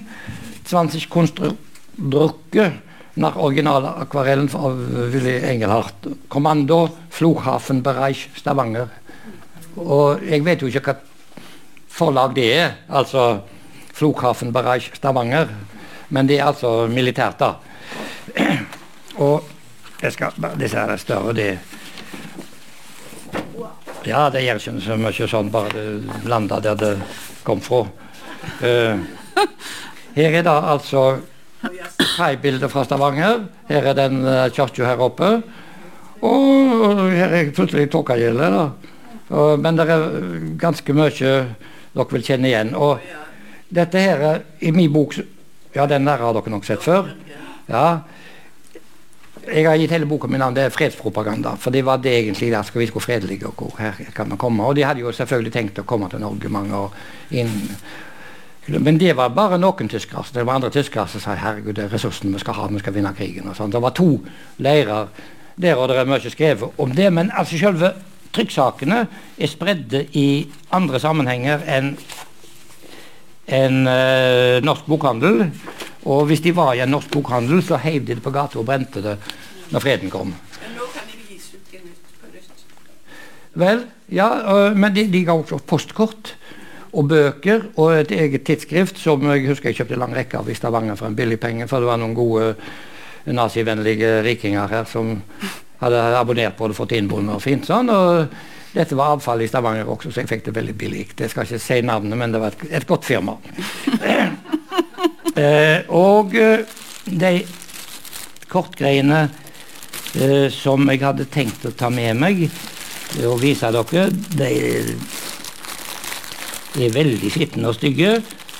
20 Kunstdrucke nach originale akvarellen av Willy Engelhardt. Kommando Flughafenbereich Stavanger. Og jeg vet jo ikke hva forlag det er, altså Flughafenbereich Stavanger. Men det er altså militært, da. Og jeg skal, disse her er større, det Ja, det gjør ikke så mye sånn, bare det landa der det kom fra. Uh, her er det altså kaibildet fra Stavanger. Her er den uh, kirka her oppe. Og her er plutselig Tåkagildet. Uh, men det er ganske mye dere vil kjenne igjen. Og dette her i min bok Ja, den der har dere nok sett før. Ja, jeg har gitt hele boka min navn det er fredspropaganda. For det var det egentlig der skal vi skulle fredelige, og hvor her kan man komme. Og de hadde jo selvfølgelig tenkt å komme til Norge mange år inn Men det var bare noen tyskere. Det var andre tyskere som sa herregud, det er ressursen vi skal ha, vi skal vinne krigen. og sånt. Det var to leirer der, og det er mye skrevet om det. Men altså selve trykksakene er spredde i andre sammenhenger enn en, uh, norsk bokhandel. Og hvis de var i en norsk bokhandel, så heiv de det på gata og brente det når freden kom. Men nå kan de gis ut på nytt. Vel, ja, uh, men de, de ga også postkort og bøker og et eget tidsskrift som jeg husker jeg kjøpte lang rekke av i Stavanger for en billig penge, for det var noen gode nazivennlige rikinger her som hadde abonnert på det, fått innbundet og fint sånn. og dette var avfall i Stavanger også, så jeg fikk det veldig billig. Jeg skal ikke si navnet, men det var et, et godt firma. eh, og eh, de kortgreiene eh, som jeg hadde tenkt å ta med meg og vise dere, de er veldig skitne og stygge.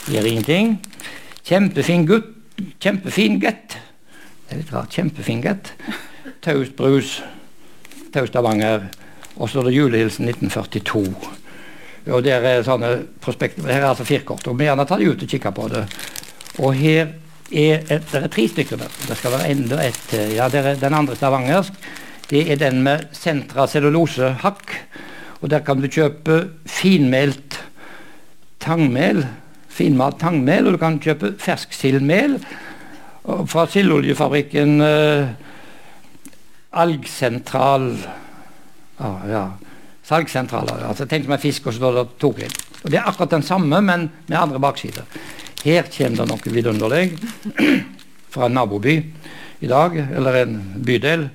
Gjør ingenting. Kjempefin gutt. Kjempefin gutt. Det er litt rart. Kjempefin gutt. Taust brus. Taust Stavanger. Og så er det julehilsen 1942. Og der er sånne prospekter. Her er altså firkort. Og vi gjerne tar dem ut og kikker på det. Og her er et, det er tre stykker der. Det skal være enda et Ja, det er den andre stavangersk. Det er den med sentra cellulosehakk. Og der kan du kjøpe finmelt tangmel. Finmalt tangmel. Og du kan kjøpe fersksildmel fra sildoljefabrikken eh, Algsentral Ah, ja. Salgssentraler. altså Tenk en fisk, og så står det togrill. Og Det er akkurat den samme, men med andre baksider. Her kommer det noe vidunderlig fra en naboby i dag, eller en bydel.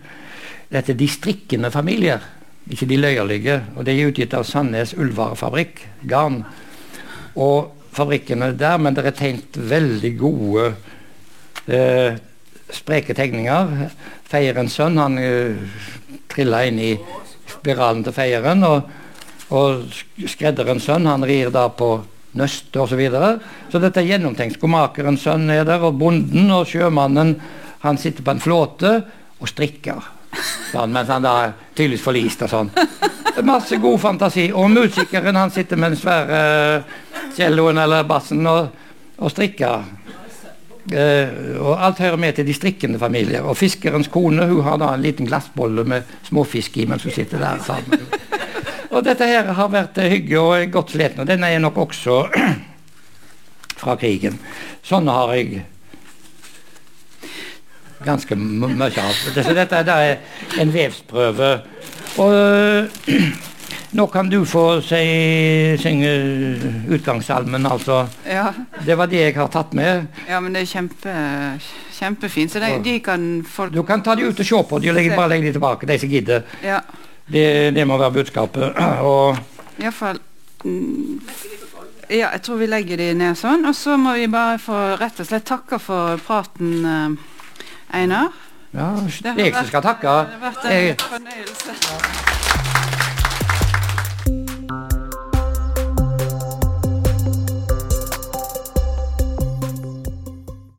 Dette er de strikkende familier, ikke de løyerlige. Og det er utgitt av Sandnes Ullvarefabrikk, garn. Og fabrikkene der, men det er tegnet veldig gode eh, spreke tegninger. Feierens sønn han uh, trilla inn i spiralen til feieren. Og, og skredderens sønn han rir da på nøste osv. Så, videre. så dette er gjennomtenkt. Skomakerens sønn er der, og bonden og sjømannen han sitter på en flåte og strikker. Sånn, mens han da er tydeligvis forlist og sånn. Masse god fantasi. Og musikeren han sitter med den svære celloen eller bassen og, og strikker. Uh, og alt hører med til de strikkende familier. Og fiskerens kone hun har da en liten glassbolle med småfisk i mens hun sitter der sammen. Og dette her har vært uh, hygge og godt sliten. Og denne er nok også fra krigen. Sånne har jeg ganske mye av. Så dette er en vevsprøve. Og nå kan du få si, synge utgangssalmen, altså. Ja. Det var det jeg har tatt med. Ja, men det er kjempe, kjempefint. Så de, de kan folk Du kan ta de ut og se på de, og legge, bare legge de tilbake, de som gidder. Ja. Det, det må være budskapet. Og Iallfall mm, Ja, jeg tror vi legger de ned sånn. Og så må vi bare få rett og slett takke for praten, eh, Einar. ja, det er jeg som skal takke. Det har vært en fornøyelse.